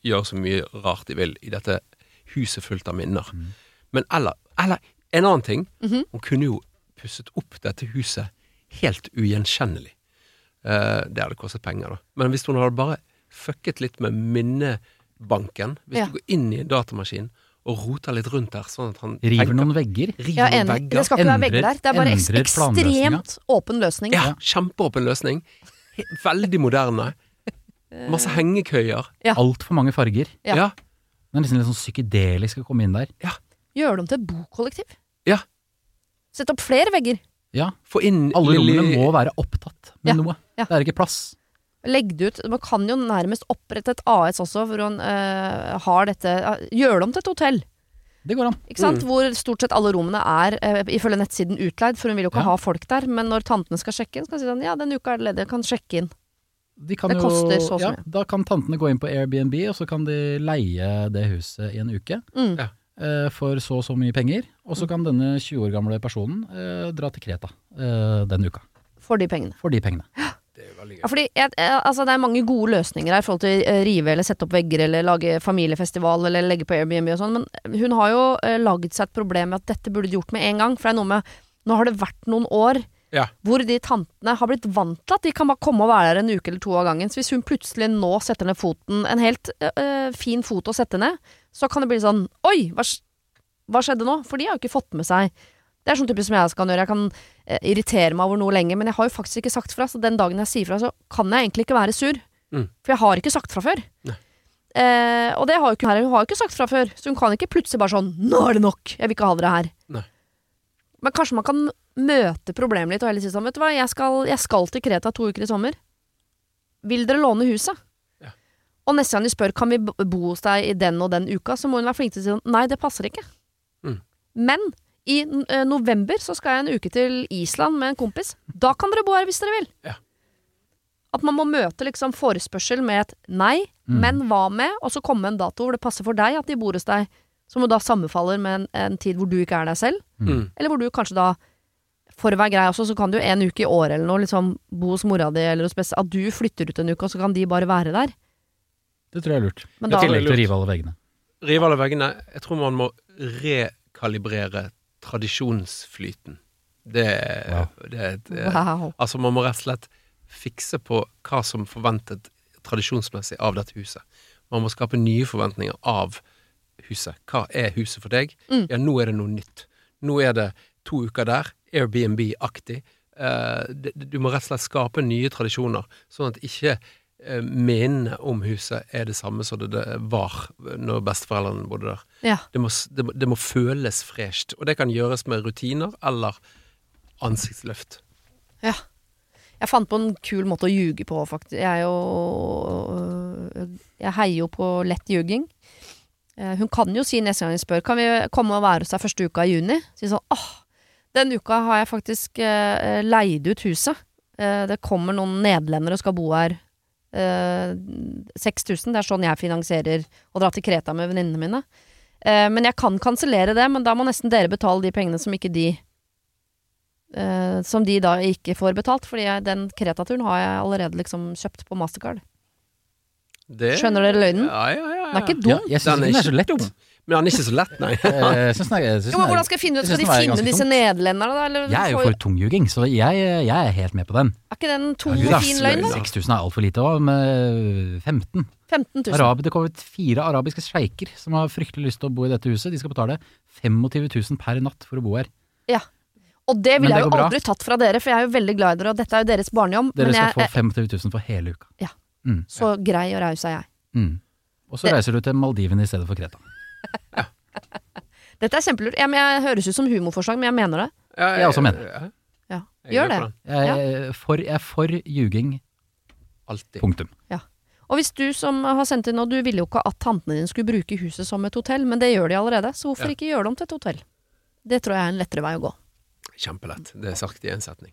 gjøre så mye rart de vil i dette huset fullt av minner. Men eller, eller en annen ting. Mhm. Hun kunne jo pusset opp dette huset helt ugjenkjennelig. Eh, det hadde kostet penger, da. Men hvis hun hadde bare fucket litt med minnebanken Hvis Ja. du går inn i en datamaskin og roter litt rundt der, sånn at han River tenker- noen vegger. River er noen enig. vegger. Det skal ikke være vegger der. Det er bare endrer ekstremt åpen løsning. Ja, kjempeåpen løsning. Veldig moderne. Masse hengekøyer. Ja. Altfor mange farger. Ja. Ja. Det er nesten litt sånn psykedelisk å komme inn der. Gjør dem til et bokollektiv. Ja. Sett opp flere vegger. Ja, Få inn Alle lille- rommene må være opptatt med Ja, noe. ja. Det er ikke plass. Legg det ut. Man kan jo nærmest opprette et AS også, hvor man eh, har dette uh, Gjør det om til et hotell. Det går an. Ikke sant? Mm. Hvor stort sett alle rommene er uh, ifølge nettsiden utleid, for hun vil jo ikke Ja. ha folk der. Men når tantene skal sjekke inn, skal hun si sånn Ja, denne uka er det ledig, kan sjekke inn. De kan Det jo, koster så mye. ja. Da kan tantene gå inn på Airbnb, og så kan de leie det huset i en uke. Mm. Ja. eh, For så og så mye penger. Og så kan denne 20 år gamle personen uh, dra til Kreta uh, den uka. For de pengene. For de pengene. Det er. Ja, fordi altså, det er mange gode løsninger her i forhold til å rive eller sette opp vegger eller lage familiefestival eller legge på Airbnb og sånn, men hun har jo uh, laget seg et problem med at dette burde de gjort med en gang. For det er noe med Nå har det vært noen år Ja. hvor de tantene har blitt vant til at de kan bare komme og være der en uke eller to av gangen. Så hvis hun plutselig nå setter ned foten, en helt øh, fin fot å sette ned, så kan det bli sånn Oi, hva, hva skjedde nå? For de har jo ikke fått med seg Det er sånn typisk som jeg kan gjøre. Jeg kan eh, irritere meg over noe lenge, men jeg har jo faktisk ikke sagt fra. Så den dagen jeg sier fra, så kan jeg egentlig ikke være sur. Mm. For jeg har ikke sagt fra før. Eh, og det har jo ikke hun her. Hun har jo ikke sagt fra før, så hun kan ikke plutselig bare sånn 'Nå er det nok! Jeg vil ikke ha dere her'. Men kanskje man kan møte problemet litt og heller si sånn 'Vet du hva, jeg skal, jeg skal til Kreta to uker i sommer. Vil dere låne huset?' Ja. Og neste gang de spør 'Kan vi bo hos deg i den og den uka', så må hun være flink til å si sånn 'Nei, det passer ikke'. Mm. Men i eh, november så skal jeg en uke til Island med en kompis. Da kan dere bo her hvis dere vil. Ja. At man må møte liksom forespørsel med et nei, Mm. men hva med? Og så komme en dato hvor det passer for deg at de bor hos deg, som jo da sammenfaller med en, en tid hvor du ikke er deg selv. Mm. Eller hvor du kanskje da For å være grei også, så kan du en uke i året eller noe liksom bo hos mora di, eller hos beste At du flytter ut en uke, og så kan de bare være der. Det tror jeg er lurt. Men I tillegg til å rive alle veggene. Rive alle veggene. Jeg tror man må rekalibrere tradisjonsflyten. Det, Wow. det er eh, wow. Altså, man må rett og slett fikse på hva som forventet tradisjonsmessig av dette huset. Man må skape nye forventninger av huset. Hva er huset for deg? Mm. Ja, nå er det noe nytt. Nå er det to uker der, Airbnb-aktig. Eh, du må rett og slett skape nye tradisjoner, sånn at ikke eh, minnene om huset er det samme som det, var når besteforeldrene bodde der. Ja. Det må, det, må- det må føles fresht, og det kan gjøres med rutiner eller ansiktsløft. Ja. Jeg fant på en kul måte å ljuge på, faktisk. Jeg er jo øh, Jeg heier jo på lett ljuging. Eh, Hun kan jo si neste gang jeg spør Kan vi komme og være hos deg første uka i juni. Si sånn åh, den uka har jeg faktisk eh, leid ut huset. Eh, det kommer noen nederlendere og skal bo her. Eh, 6000, det er sånn jeg finansierer å dra til Kreta med venninnene mine. Eh, men jeg kan kansellere det, men da må nesten dere betale de pengene som ikke de eh, Som de da ikke får betalt, fordi den Kreta-turen har jeg allerede liksom kjøpt på Mastercard. Det- Skjønner dere løgnen? Ja, ja, ja, ja. Den er ikke Ja, dum. jeg syns Den den er så lett. dum. Men han er ikke så lett, nei. Eh, jeg synes den er- jeg synes Jo, men Hvordan skal jeg finne ut? Skal de synes finne disse nederlenderne, da? Eller Jeg er jo for tungjuging, så jeg, jeg er helt med på den. Er ikke den tung og fin løgn, da? 6000 er altfor lite òg, med 15. 15 000. Arab, det kommer ut fire arabiske sjeiker som har fryktelig lyst til å bo i dette huset. De skal betale 25 000 per natt for å bo her. Ja. Og det ville jeg jo bra. aldri tatt fra dere, for jeg er jo veldig glad i dere, og dette er jo deres barnehjem. Dere Men skal jeg få er 25 000 for hele uka. Så grei og raus er jeg. Mm. Og så Det- reiser du til Maldivene i stedet for Kreta. Dette er kjempelurt. Jeg, jeg høres ut som humorforslag, men jeg mener det. Ja, Jeg også mener det. ja, Ja. Gjør det. Jeg er for, jeg er for ljuging. Alltid. Punktum. Og hvis du som har sendt inn nå, du ville jo ikke at tantene dine skulle bruke huset som et hotell, men det gjør de allerede, så hvorfor Ja. ikke gjøre det om til et hotell? Det tror jeg er en lettere vei å gå. Kjempelett. Det er sagt i én setning.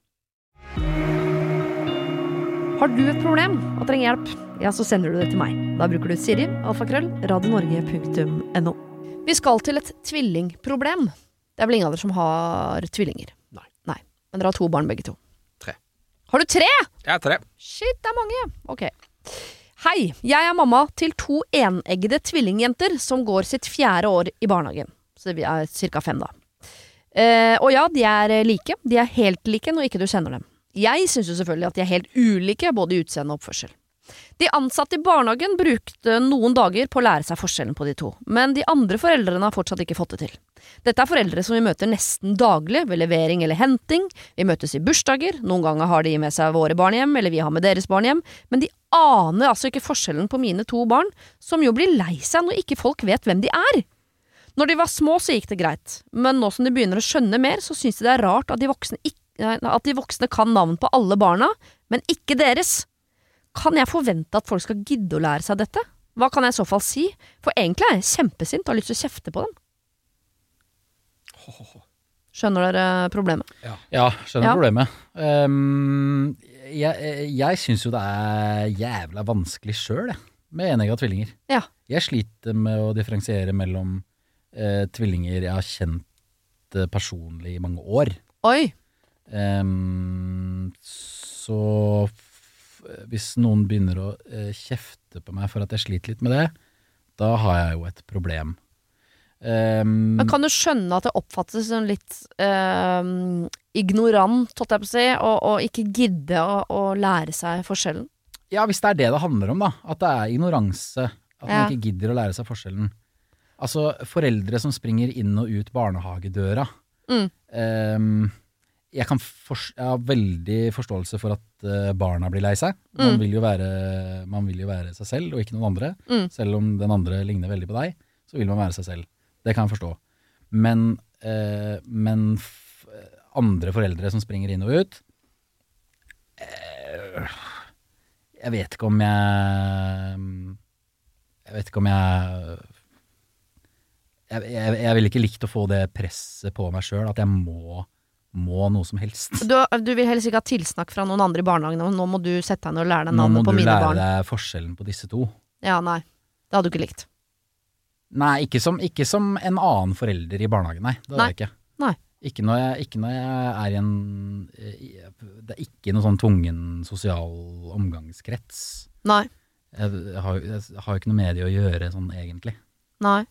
Har du et problem og trenger hjelp, ja, så sender du det til meg. Da bruker du Siri, alfakrøll, radionorge.no. Vi skal til et tvillingproblem. Det er vel ingen av dere som har tvillinger? Nei. Nei. Men dere har to barn begge to? Tre. Har du tre?! Jeg har tre. Shit, det er mange. Ok. Hei, jeg er mamma til to eneggede tvillingjenter som går sitt fjerde år i barnehagen. Så vi er ca. fem, da. Eh, og ja, de er like. De er helt like når ikke du kjenner dem. Jeg syns jo selvfølgelig at de er helt ulike, både i utseende og oppførsel. De ansatte i barnehagen brukte noen dager på å lære seg forskjellen på de to, men de andre foreldrene har fortsatt ikke fått det til. Dette er foreldre som vi møter nesten daglig ved levering eller henting, vi møtes i bursdager, noen ganger har de med seg våre barn hjem, eller vi har med deres barn hjem, men de aner altså ikke forskjellen på mine to barn, som jo blir lei seg når ikke folk vet hvem de er. Når de var små så gikk det greit, men nå som de begynner å skjønne mer, så syns de det er rart at de voksne, ikke, at de voksne kan navn på alle barna, men ikke deres. Kan jeg forvente at folk skal gidde å lære seg dette? Hva kan jeg i så fall si? For egentlig er jeg kjempesint og har lyst til å kjefte på dem. Skjønner dere problemet? Ja, skjønner Ja. problemet. Um, jeg jeg syns jo det er jævla vanskelig sjøl, jeg, med enegga tvillinger. Ja. Jeg sliter med å differensiere mellom eh, tvillinger jeg har kjent eh, personlig i mange år. Oi! Så hvis noen begynner å eh, kjefte på meg for at jeg sliter litt med det, da har jeg jo et problem. Um, Men kan du skjønne at det oppfattes som litt um, ignorant, holdt jeg på å si, og, og ikke gidde å, å lære seg forskjellen? ja, hvis det er det det handler om, da. At det er ignoranse. At Ja. man ikke gidder å lære seg forskjellen. Altså, foreldre som springer inn og ut barnehagedøra. Mm. Ehm, jeg, jeg har veldig forståelse for at eh, barna blir lei seg. Man, Mm. vil jo være, man vil jo være seg selv, og ikke noen andre. Mm. Selv om den andre ligner veldig på deg, så vil man være seg selv. Det kan jeg forstå. Men, eh, men andre foreldre som springer inn og ut eh, Jeg vet ikke om jeg Jeg vet ikke om jeg jeg, jeg, jeg ville ikke likt å få det presset på meg sjøl, at jeg må, må noe som helst. Du, du vil helst ikke ha tilsnakk fra noen andre i barnehagen, om nå må du sette deg ned og lære deg navnet på mine barn. Nå må du lære deg forskjellen på disse to. Ja, nei. Det hadde du ikke likt. Nei, ikke som, ikke som en annen forelder i barnehagen, nei. Det Nei. jeg ikke. Nei. Ikke når, jeg, ikke når jeg er i en Det er ikke noe sånn tvungen sosial omgangskrets. Nei. Jeg jeg har jo ikke noe med det å gjøre sånn egentlig. Nei.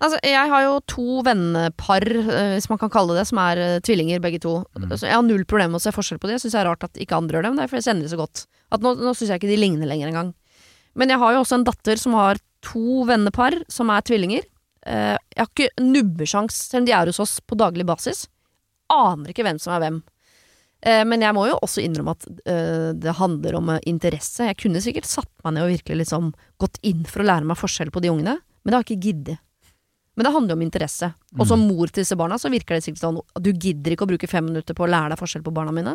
Altså, jeg har jo to vennepar, eh, hvis man kan kalle det som er eh, tvillinger begge to. Mm. Så jeg har null problem med å se forskjell på de Jeg syns det er rart at ikke andre gjør det, men det er fordi jeg kjenner de så godt. At nå nå syns jeg ikke de ligner lenger engang. Men jeg har jo også en datter som har to vennepar som er tvillinger. Eh, jeg har ikke nubbesjans, selv om de er hos oss på daglig basis. Aner ikke hvem som er hvem. Men jeg må jo også innrømme at det handler om interesse. Jeg kunne sikkert satt meg ned og virkelig liksom gått inn for å lære meg forskjell på de ungene, men det har jeg ikke giddet. Men det handler jo om interesse. Og som mor til disse barna, så virker det sikkert sånn at du gidder ikke å bruke fem minutter på å lære deg forskjell på barna mine.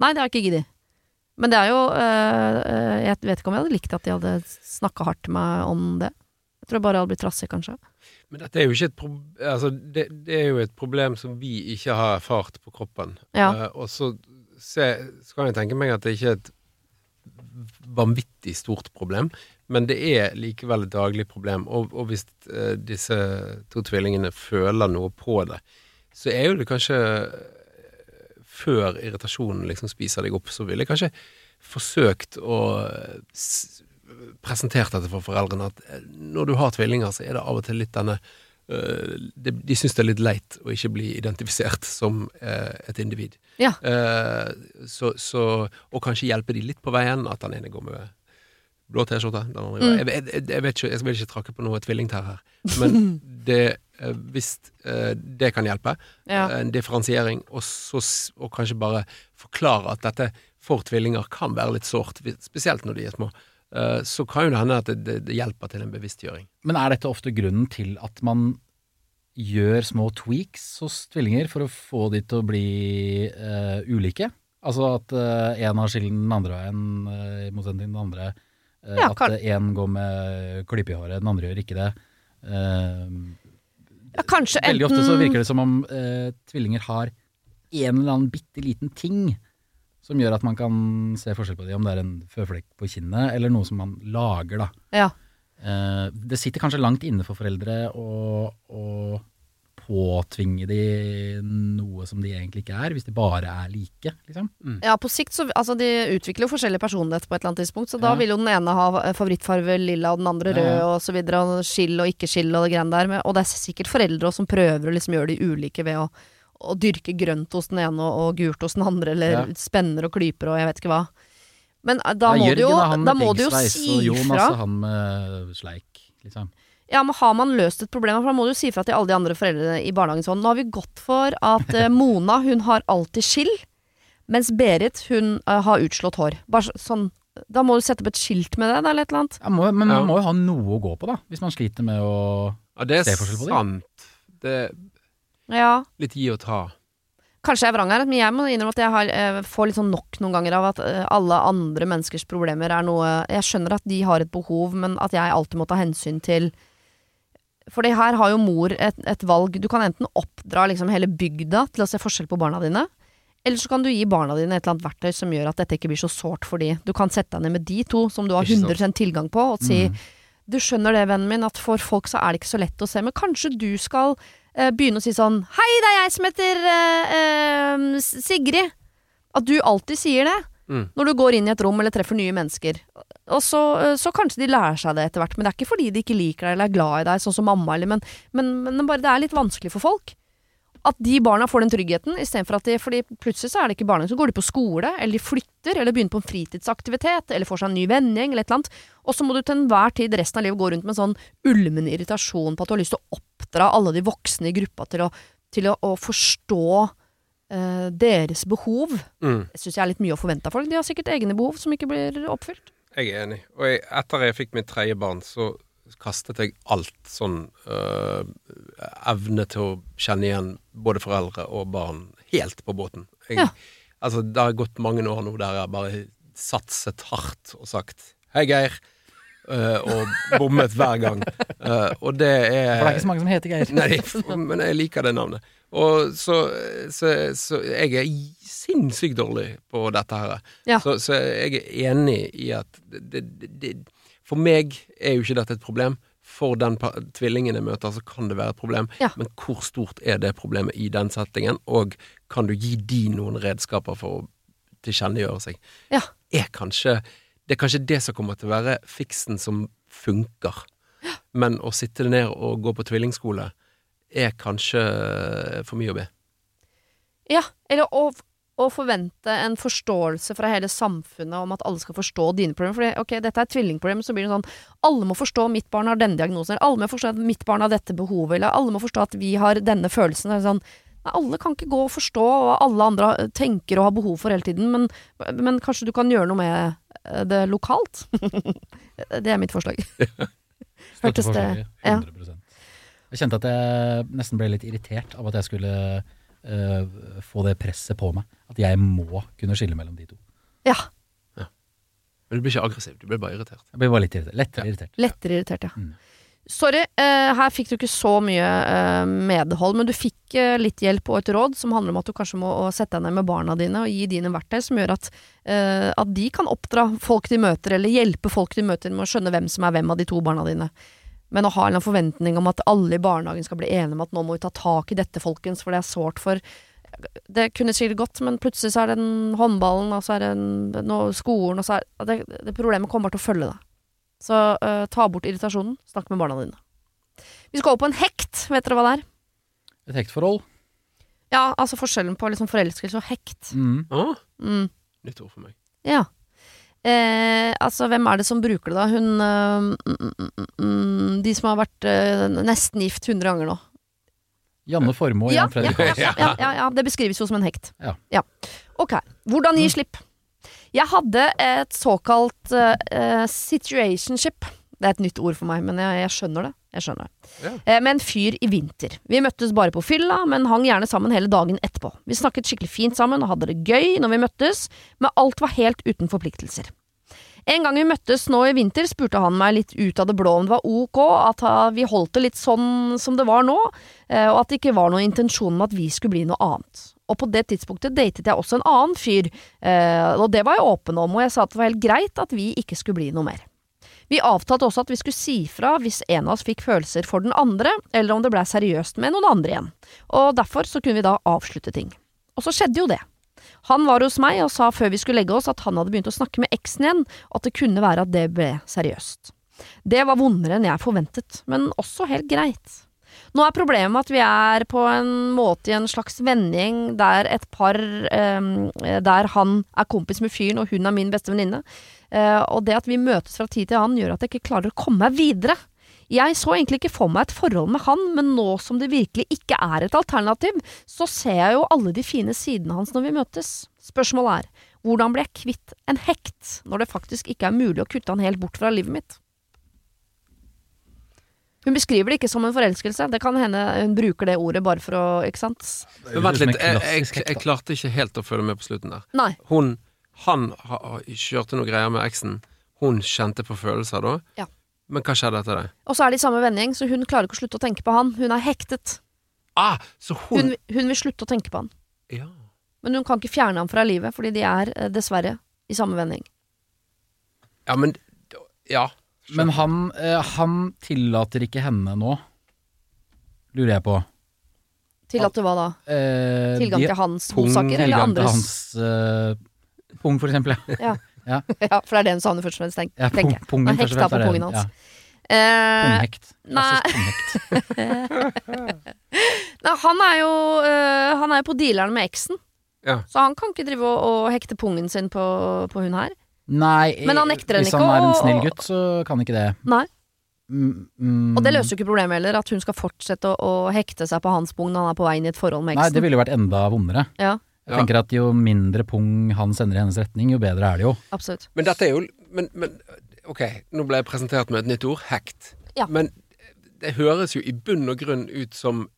Nei, det har jeg ikke giddet. Men det er jo øh, øh, Jeg vet ikke om jeg hadde likt at de hadde snakka hardt til meg om det. Jeg tror jeg bare jeg hadde blitt trassig, kanskje. Men dette er jo ikke et problem altså, det, det er jo et problem som vi ikke har erfart på kroppen. Ja. Uh, og så, se, så kan jeg tenke meg at det ikke er et vanvittig stort problem, men det er likevel et daglig problem. Og, og hvis uh, disse to tvillingene føler noe på det, så er jo det kanskje eh, Før irritasjonen liksom spiser deg opp, så ville jeg kanskje forsøkt å presentere s presentert dette for foreldrene, at eh, når du har tvillinger, så er det av og til litt denne Uh, de, de syns det er litt leit å ikke bli identifisert som uh, et individ. Ja. Uh, så, so, og kanskje hjelpe de litt på veien, at den ene går med blå T-skjorte. Mm. Jeg, jeg, jeg, jeg vet ikke, jeg vil ikke trakke på noe tvillingtær her, men det, eh, hvis eh, det kan hjelpe, Ja. en differensiering, og, så, og kanskje bare forklare at dette for tvillinger kan være litt sårt, spesielt når de er små, eh, så kan jo det hende at det, det, det hjelper til en bevisstgjøring. Men er dette ofte grunnen til at man gjør små tweaks hos tvillinger for å få de til å bli uh, ulike? Altså at eh, en har skillen den andre veien, uh, i motsetning til den andre. Eh, Ja, at én går med klipp i håret, den andre gjør ikke det. Eh, Ja, kanskje veldig ofte så virker det som om eh, tvillinger har en eller annen bitte liten ting som gjør at man kan se forskjell på dem, om det er en føflekk på kinnet, eller noe som man lager, da. Ja. Eh, det sitter kanskje langt inne for foreldre å påtvinge de noe som de egentlig ikke er, hvis de bare er like, liksom. Ja, på sikt så Altså, de utvikler jo forskjellig personlighet på et eller annet tidspunkt, så da Ja. vil jo den ene ha eh, favorittfarve lilla, og den andre rød, ja. og så videre, og skill og ikke skill og det greiene der. Og det er sikkert foreldre også som prøver å liksom gjøre de ulike ved å, å dyrke grønt hos den ene og, og gult hos den andre, eller Ja. spenner og klyper og jeg vet ikke hva. Men eh, da Ja, må Jørgen du jo, da må du jo si ifra. Jonas fra. altså han med sleik, liksom. Ja, men har man løst et problem, for da må du si fra til alle de andre foreldrene i barnehagen sånn Nå har vi gått for at eh, Mona, hun har alltid skill, mens Berit, hun eh, har utslått hår. Bare sånn Da må du sette opp et skilt med det, eller et eller annet. Ja, må, men man må jo ha noe å gå på, da, hvis man sliter med å Ja, det er Se forskjell på det. sant. Det er Ja. litt gi og ta. Kanskje jeg er vrang her, men jeg må innrømme at jeg har, eh, får litt sånn nok noen ganger av at eh, alle andre menneskers problemer er noe Jeg skjønner at de har et behov, men at jeg alltid må ta hensyn til For det her har jo mor et, et valg. Du kan enten oppdra liksom hele bygda til å se forskjell på barna dine, eller så kan du gi barna dine et eller annet verktøy som gjør at dette ikke blir så sårt for de. Du kan sette deg ned med de to som du har Ikke 100 tilgang på, og si Mm. du skjønner det, vennen min, at for folk så er det ikke så lett å se, men kanskje du skal eh, begynne å si sånn Hei, det er jeg som heter eh, eh, Sigrid. At du alltid sier det Mm. når du går inn i et rom eller treffer nye mennesker. Og så, eh, så kanskje de lærer seg det etter hvert, men det er ikke fordi de ikke liker deg eller er glad i deg, sånn som mamma, eller, men, men, men bare det er litt vanskelig for folk. At de barna får den tryggheten, istedenfor at de Fordi plutselig så er det ikke barna så går de på skole, eller de flytter, eller begynner på en fritidsaktivitet, eller får seg en ny vennegjeng, eller et eller annet. Og så må du til enhver tid resten av livet gå rundt med en sånn ulmende irritasjon på at du har lyst til å oppdra alle de voksne i gruppa til å, til å, å forstå eh, deres behov. Mm. Jeg syns jeg er litt mye å forvente av folk. De har sikkert egne behov som ikke blir oppfylt. Jeg er enig. Og jeg, etter jeg fikk mitt tredje barn, så kastet jeg alt sånn øh, evne til å kjenne igjen både foreldre og barn helt på båten. Jeg, Ja. Altså, det har gått mange år nå der jeg bare satset hardt og sagt Hei, Geir. Uh, og bommet hver gang. Uh, og det er For det er ikke så mange som heter Geir. Nei, men jeg liker det navnet. Og så, så, så jeg er sinnssykt dårlig på dette her. Ja. Så, så jeg er enig i at det, det, det, For meg er jo ikke dette et problem. For den tvillingen jeg møter, så kan det være et problem. Ja. Men hvor stort er det problemet i den settingen? Og kan du gi de noen redskaper for å tilkjennegjøre seg? Ja. Er kanskje, det er kanskje det som kommer til å være fiksen som funker. Men å sitte ned og gå på tvillingskole er kanskje for mye å be. Ja, eller å, å forvente en forståelse fra hele samfunnet om at alle skal forstå dine problemer. For ok, dette er et tvillingproblem, så blir det sånn Alle må forstå mitt barn har denne diagnosen, eller alle må forstå at mitt barn har dette behovet, eller alle må forstå at vi har denne følelsen. Det er sånn, nei, alle kan ikke gå og forstå hva alle andre tenker og har behov for hele tiden, men, men kanskje du kan gjøre noe med eh, det lokalt? det er mitt forslag. Hørtes det- ja. 100 Jeg kjente at jeg nesten ble litt irritert av at jeg skulle uh, få det presset på meg. At jeg må kunne skille mellom de to. Ja. Men du blir ikke aggressiv, du blir bare irritert. Jeg blir bare litt irritert. Lettere irritert. Lettere irritert, ja. Mm. Sorry, uh, her fikk du ikke så mye uh, medhold, men du fikk uh, litt hjelp og et råd som handler om at du kanskje må sette deg ned med barna dine og gi dine verktøy som gjør at, eh, at de kan oppdra folk de møter, eller hjelpe folk de møter med å skjønne hvem som er hvem av de to barna dine. Men å ha en forventning om at alle i barnehagen skal bli enige om at nå må vi ta tak i dette, folkens, for det er sårt for Det kunne sikkert gått, men plutselig så er det en håndballen, og så er det en, no, skolen, og så er det, det problemet kommer bare til å følge deg. Så uh, ta bort irritasjonen. Snakk med barna dine. Vi skal over på en hekt. Vet dere hva det er? Et hektforhold. Ja, altså forskjellen på liksom forelskelse og hekt. Mm. Ah, Mm. nytt ord for meg. Ja. Eh, altså, hvem er det som bruker det, da? Hun eh, mm, mm, mm, mm, De som har vært eh, nesten gift 100 ganger nå. Janne Formoe og Ja, Jan Fredrik ja, ja, det beskrives jo som en hekt. Ja. Ok. Hvordan gi slipp? Jeg hadde et såkalt eh, situationship. Det er et nytt ord for meg, men jeg, jeg skjønner det. Jeg skjønner det. Ja. Eh, med en fyr i vinter. Vi møttes bare på fylla, men hang gjerne sammen hele dagen etterpå. Vi snakket skikkelig fint sammen og hadde det gøy når vi møttes, men alt var helt uten forpliktelser. En gang vi møttes nå i vinter, spurte han meg litt ut av det blå om det var ok at vi holdt det litt sånn som det var nå, eh, og at det ikke var noen intensjon om at vi skulle bli noe annet. Og på det tidspunktet datet jeg også en annen fyr, eh, og det var jeg åpen om, og jeg sa at det var helt greit at vi ikke skulle bli noe mer. Vi avtalte også at vi skulle si fra hvis en av oss fikk følelser for den andre, eller om det blei seriøst med noen andre igjen, og derfor så kunne vi da avslutte ting. Og så skjedde jo det. Han var hos meg og sa før vi skulle legge oss at han hadde begynt å snakke med eksen igjen, og at det kunne være at det ble seriøst. Det var vondere enn jeg forventet, men også helt greit. Nå er problemet at vi er på en måte i en slags vending der et par eh, Der han er kompis med fyren, og hun er min beste venninne. Eh, og det at vi møtes fra tid til annen, gjør at jeg ikke klarer å komme meg videre. Jeg så egentlig ikke for meg et forhold med han, men nå som det virkelig ikke er et alternativ, så ser jeg jo alle de fine sidene hans når vi møtes. Spørsmålet er, hvordan blir jeg kvitt en hekt, når det faktisk ikke er mulig å kutte han helt bort fra livet mitt? Hun beskriver det ikke som en forelskelse. Det kan hende hun bruker det ordet bare for å Ikke sant? Men vent litt, jeg, jeg, jeg klarte ikke helt å følge med på slutten der. Nei. Hun, han ha, kjørte noe greier med eksen. Hun kjente på følelser da. Ja. Men hva skjedde etter det? Og så er de i samme vending, så hun klarer ikke å slutte å tenke på han. Hun er hektet. Ah, så hun, Hun, hun vil slutte å tenke på han. Ja. Men hun kan ikke fjerne ham fra livet, fordi de er eh, dessverre i samme vending. ja, men Ja. Skjønner. Men han, eh, han tillater ikke henne nå, lurer jeg på. Tillater hva da Eh, tilgang til hans godsaker, eller tilgang til hans eh, pung, for eksempel. Ja. Ja, for det er det hun savner først og fremst, tenk, Ja, tenker jeg. pungen, Han først og hekta fremst på pungen hans. Ja, Eh, punghekt. nei. Klassisk punghekt. nei, han er jo uh, Han er jo på dealeren med eksen. Ja. Så han kan ikke drive og, og hekte pungen sin på, på hun her. Nei, Men han nekter henne hvis han er en snill gutt, så kan ikke det. Nei. Mm, mm, Og det løser jo ikke problemet heller, at hun skal fortsette å, å hekte seg på hans pung når han er på vei inn i et forhold med eksen. Nei, det ville jo vært enda vondere. Ja, Jeg Ja. tenker at jo mindre pung han sender i hennes retning, jo bedre er det jo. absolutt. Men dette er jo men, men ok, nå ble jeg presentert med et nytt ord. Hekt. Ja. Men det høres jo i bunn og grunn ut som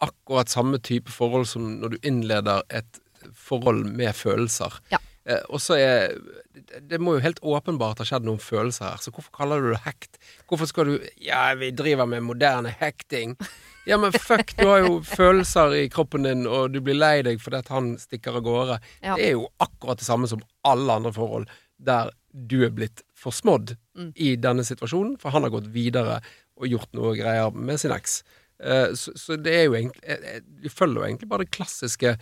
akkurat samme type forhold som når du innleder et forhold med følelser. Ja. Eh, og så er Det må jo helt åpenbart ha skjedd noen følelser her, så hvorfor kaller du det hekt? Hvorfor skal du Ja, vi driver med moderne hekting. Ja, men fuck, du har jo følelser i kroppen din, og du blir lei deg fordi at han stikker av gårde. Ja. Det er jo akkurat det samme som alle andre forhold der du er blitt forsmådd Mm. i denne situasjonen, for han har gått videre og gjort noe greier med sin eks. Uh, så, så det er jo egentlig eh, eh, følger jo egentlig bare det klassiske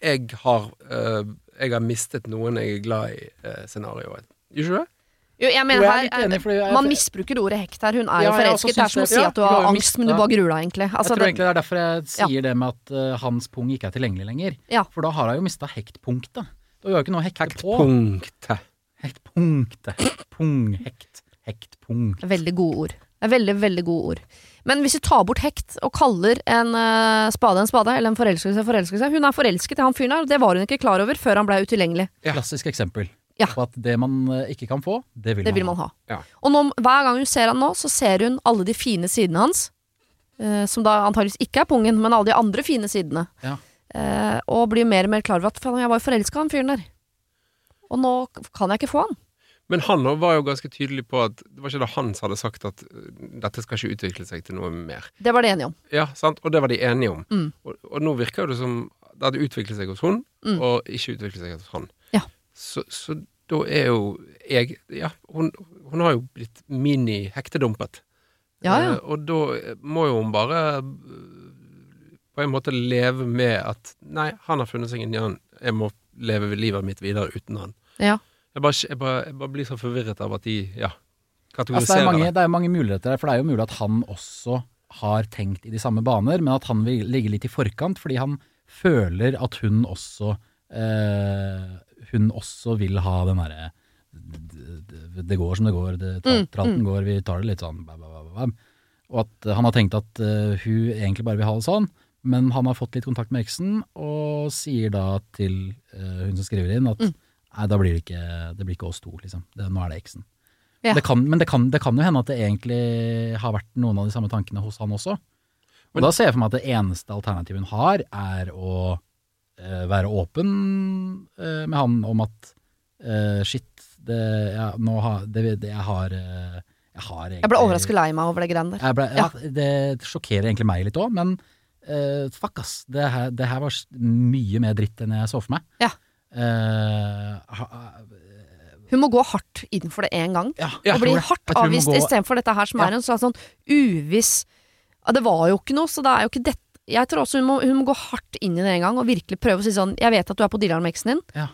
'jeg har, uh, jeg har mistet noen jeg er glad i'-scenarioet. Gjør ikke det? Jo, jeg Jo, mener jeg er her litt enig, fordi jeg- Man misbruker ordet hekt her. Hun er Ja, jo jeg forelsket. Det er som å si at du du har angst, men du bare gruer deg, egentlig. Altså, jeg tror egentlig det er derfor jeg sier det med at uh, hans pung ikke er tilgjengelig lenger. Ja. For da har hun jo mista hektpunktet. Da gjør jo ikke noe å hekte på. Hektpunktet. Hektpunktet. Punghekt. Hektpunkt. Veldig gode ord. Veldig, veldig gode ord. Men hvis vi tar bort hekt og kaller en uh, spade en spade, eller en forelskelse forelskelse Hun er forelsket i han fyren her, og det var hun ikke klar over før han ble utilgjengelig. Ja. Klassisk eksempel Ja. på at det man eh, ikke kan få, det vil Det vil man man ha. ha. Ja. Og nå, hver gang hun ser han nå, så ser hun alle de fine sidene hans. eh, som da antageligvis ikke er pungen, men alle de andre fine sidene. Ja. Eh, og blir mer og mer klar over at faen, jeg var jo forelska i han fyren der. Og nå kan jeg ikke få han. Men han var jo ganske tydelig på at det var ikke det han som hadde sagt at uh, dette skal ikke utvikle seg til noe mer. Det var de enige om. Ja, sant? Og det var de enige om. Mm. Og, og nå virker det som det hadde utviklet seg hos hun, Mm. og ikke utviklet seg hos han. Så, så da er jo jeg Ja, hun, hun har jo blitt mini-hektedumpet. Ja, ja. Eh, og da må jo hun bare eh, på en måte leve med at Nei, han har funnet seg en ny Jeg må leve livet mitt videre uten han. Ja. Jeg bare, jeg bare, jeg bare blir så forvirret av at de ja, Altså, det, kategoriserer er mange, det. er mange muligheter der, for det er jo mulig at han også har tenkt i de samme baner, men at han vil ligge litt i forkant fordi han føler at hun også eh, Hun også vil ha den derre det, det går som det går, det, Mm, mm. går, vi tar det litt sånn bam, bam, bam. Og at han har tenkt at uh, hun egentlig bare vil ha det sånn, men han har fått litt kontakt med eksen, og sier da til uh, hun som skriver inn at Mm. nei, da blir det ikke, det blir ikke oss to, liksom. Det, nå er det eksen. Ja. Det kan, men det kan, det kan jo hende at det egentlig har vært noen av de samme tankene hos han også. Og Men- da ser jeg for meg at det eneste alternativet hun har, er å eh, være åpen eh, med han om at eh, shit, det, ja, nå har, det, det, jeg har eh, jeg har egentlig Jeg ble overrasket lei meg over det greiene der. ble, ja. Det sjokkerer egentlig meg litt òg, men uh, fuck ass. Det her, det her var mye mer dritt enn jeg så for meg. Ja. Uh, ha, Hun må gå hardt inn for det én gang. ja, Ja, og bli hardt avvist gå- istedenfor dette her som Ja. er en slags sånn uviss Det var jo ikke noe, så det er jo ikke dette Jeg tror også hun må, hun må gå hardt inn i det en gang og virkelig prøve å si sånn Jeg vet at du er på dealeren med eksen din, Ja.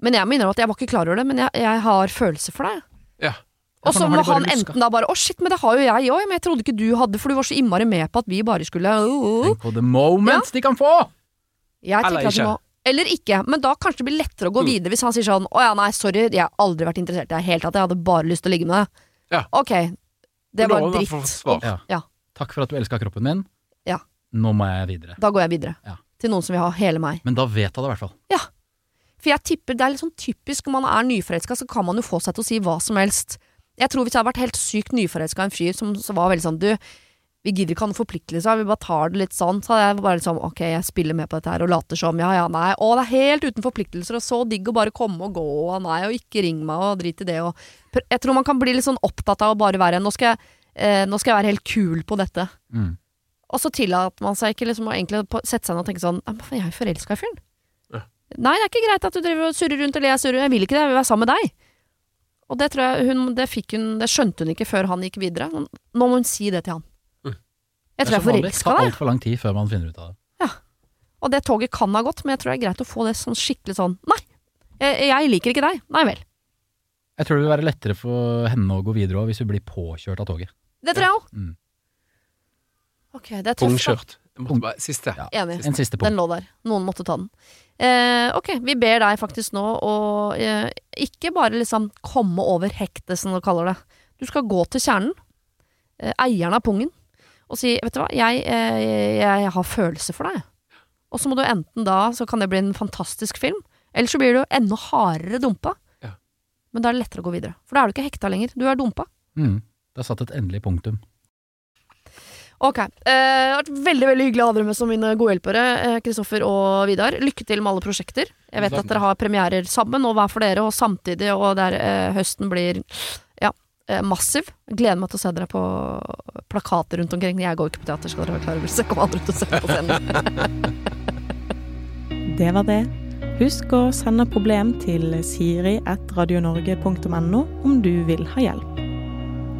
men jeg minner om at jeg var ikke klar over det, men jeg, jeg har følelser for deg. Ja. Og så må han luska. enten da bare Å, shit, men det har jo jeg òg, men jeg trodde ikke du hadde, for du var så innmari med på at vi bare skulle uh, uh. Tenk på the moments de kan få! Jeg Eller ikke. må Eller ikke, men da kanskje det blir lettere å gå Mm. videre hvis han sier sånn Å ja, nei, sorry, jeg har aldri vært interessert i deg i det hele tatt, jeg hadde bare lyst til å ligge med deg. Ja. Ok, det var dritt. Ja. Ja. Takk for at du elska kroppen min. Nå må jeg videre. Da går jeg videre. Ja. Til noen som vil ha hele meg. Men da vet jeg det i hvert fall. Ja. For jeg tipper det er litt sånn typisk når man er nyforelska, så kan man jo få seg til å si hva som helst. Jeg tror hvis jeg hadde vært helt sykt nyforelska i en fyr som som var veldig sånn du, vi gidder ikke ha noen forpliktelser, vi bare tar det litt sånn, så hadde jeg bare liksom ok, jeg spiller med på dette her og later som, ja ja, nei, å det er helt uten forpliktelser, og så digg å bare komme og gå, og nei, og ikke ring meg, og drit i det, og jeg tror man kan bli litt sånn opptatt av å bare være, nå skal jeg, eh, nå skal jeg være helt kul på dette. Mm. Og så tillater man seg ikke liksom å sette seg ned og tenke sånn «Ja, men faen, Jeg er jo forelska i fyren. Ja. Nei, det er ikke greit at du driver og surrer rundt, eller jeg surrer. Jeg vil ikke det, jeg vil være sammen med deg. Og det tror jeg hun, det fikk hun Det skjønte hun ikke før han gikk videre. Nå må hun si det til han. Mm. Jeg tror jeg er Det forelska tar i deg. altfor lang tid før man finner ut av det. Ja. Og det toget kan ha gått, men jeg tror det er greit å få det sånn skikkelig sånn Nei, jeg, jeg liker ikke deg. Nei vel. Jeg tror det vil være lettere for henne å gå videre òg, hvis hun blir påkjørt av toget. Det tror jeg òg. Mm. Ok, det er tøft. Pungskjørt. Jeg Siste. Ja. Enig. En siste Den punkt. lå der. Noen måtte ta den. Eh, ok, vi ber deg faktisk nå å eh, ikke bare liksom komme over hektet, som du kaller det. Du skal gå til kjernen, eh, eieren av pungen, og si vet du hva, jeg, eh, jeg har følelser for deg. Og så må du enten da, så kan det bli en fantastisk film, eller så blir du enda hardere dumpa. Ja. Men da er det lettere å gå videre. For da er du ikke hekta lenger, du er dumpa. Mm. Det er satt et endelig punktum. Ok. Eh, det har vært veldig veldig hyggelig å ha dere med som mine gode hjelpere, eh, Kristoffer og Vidar. Lykke til med alle prosjekter. Jeg vet at dere har premierer sammen, og hver for dere, og samtidig, og der eh, høsten blir ja, massiv. Gleder meg til å se dere på plakater rundt omkring. Jeg går ikke på teater, skal dere være klar over, så jeg kommer aldri til å se på scenen. Det var det. Husk å sende problem til siri.radionorge.no om du vil ha hjelp.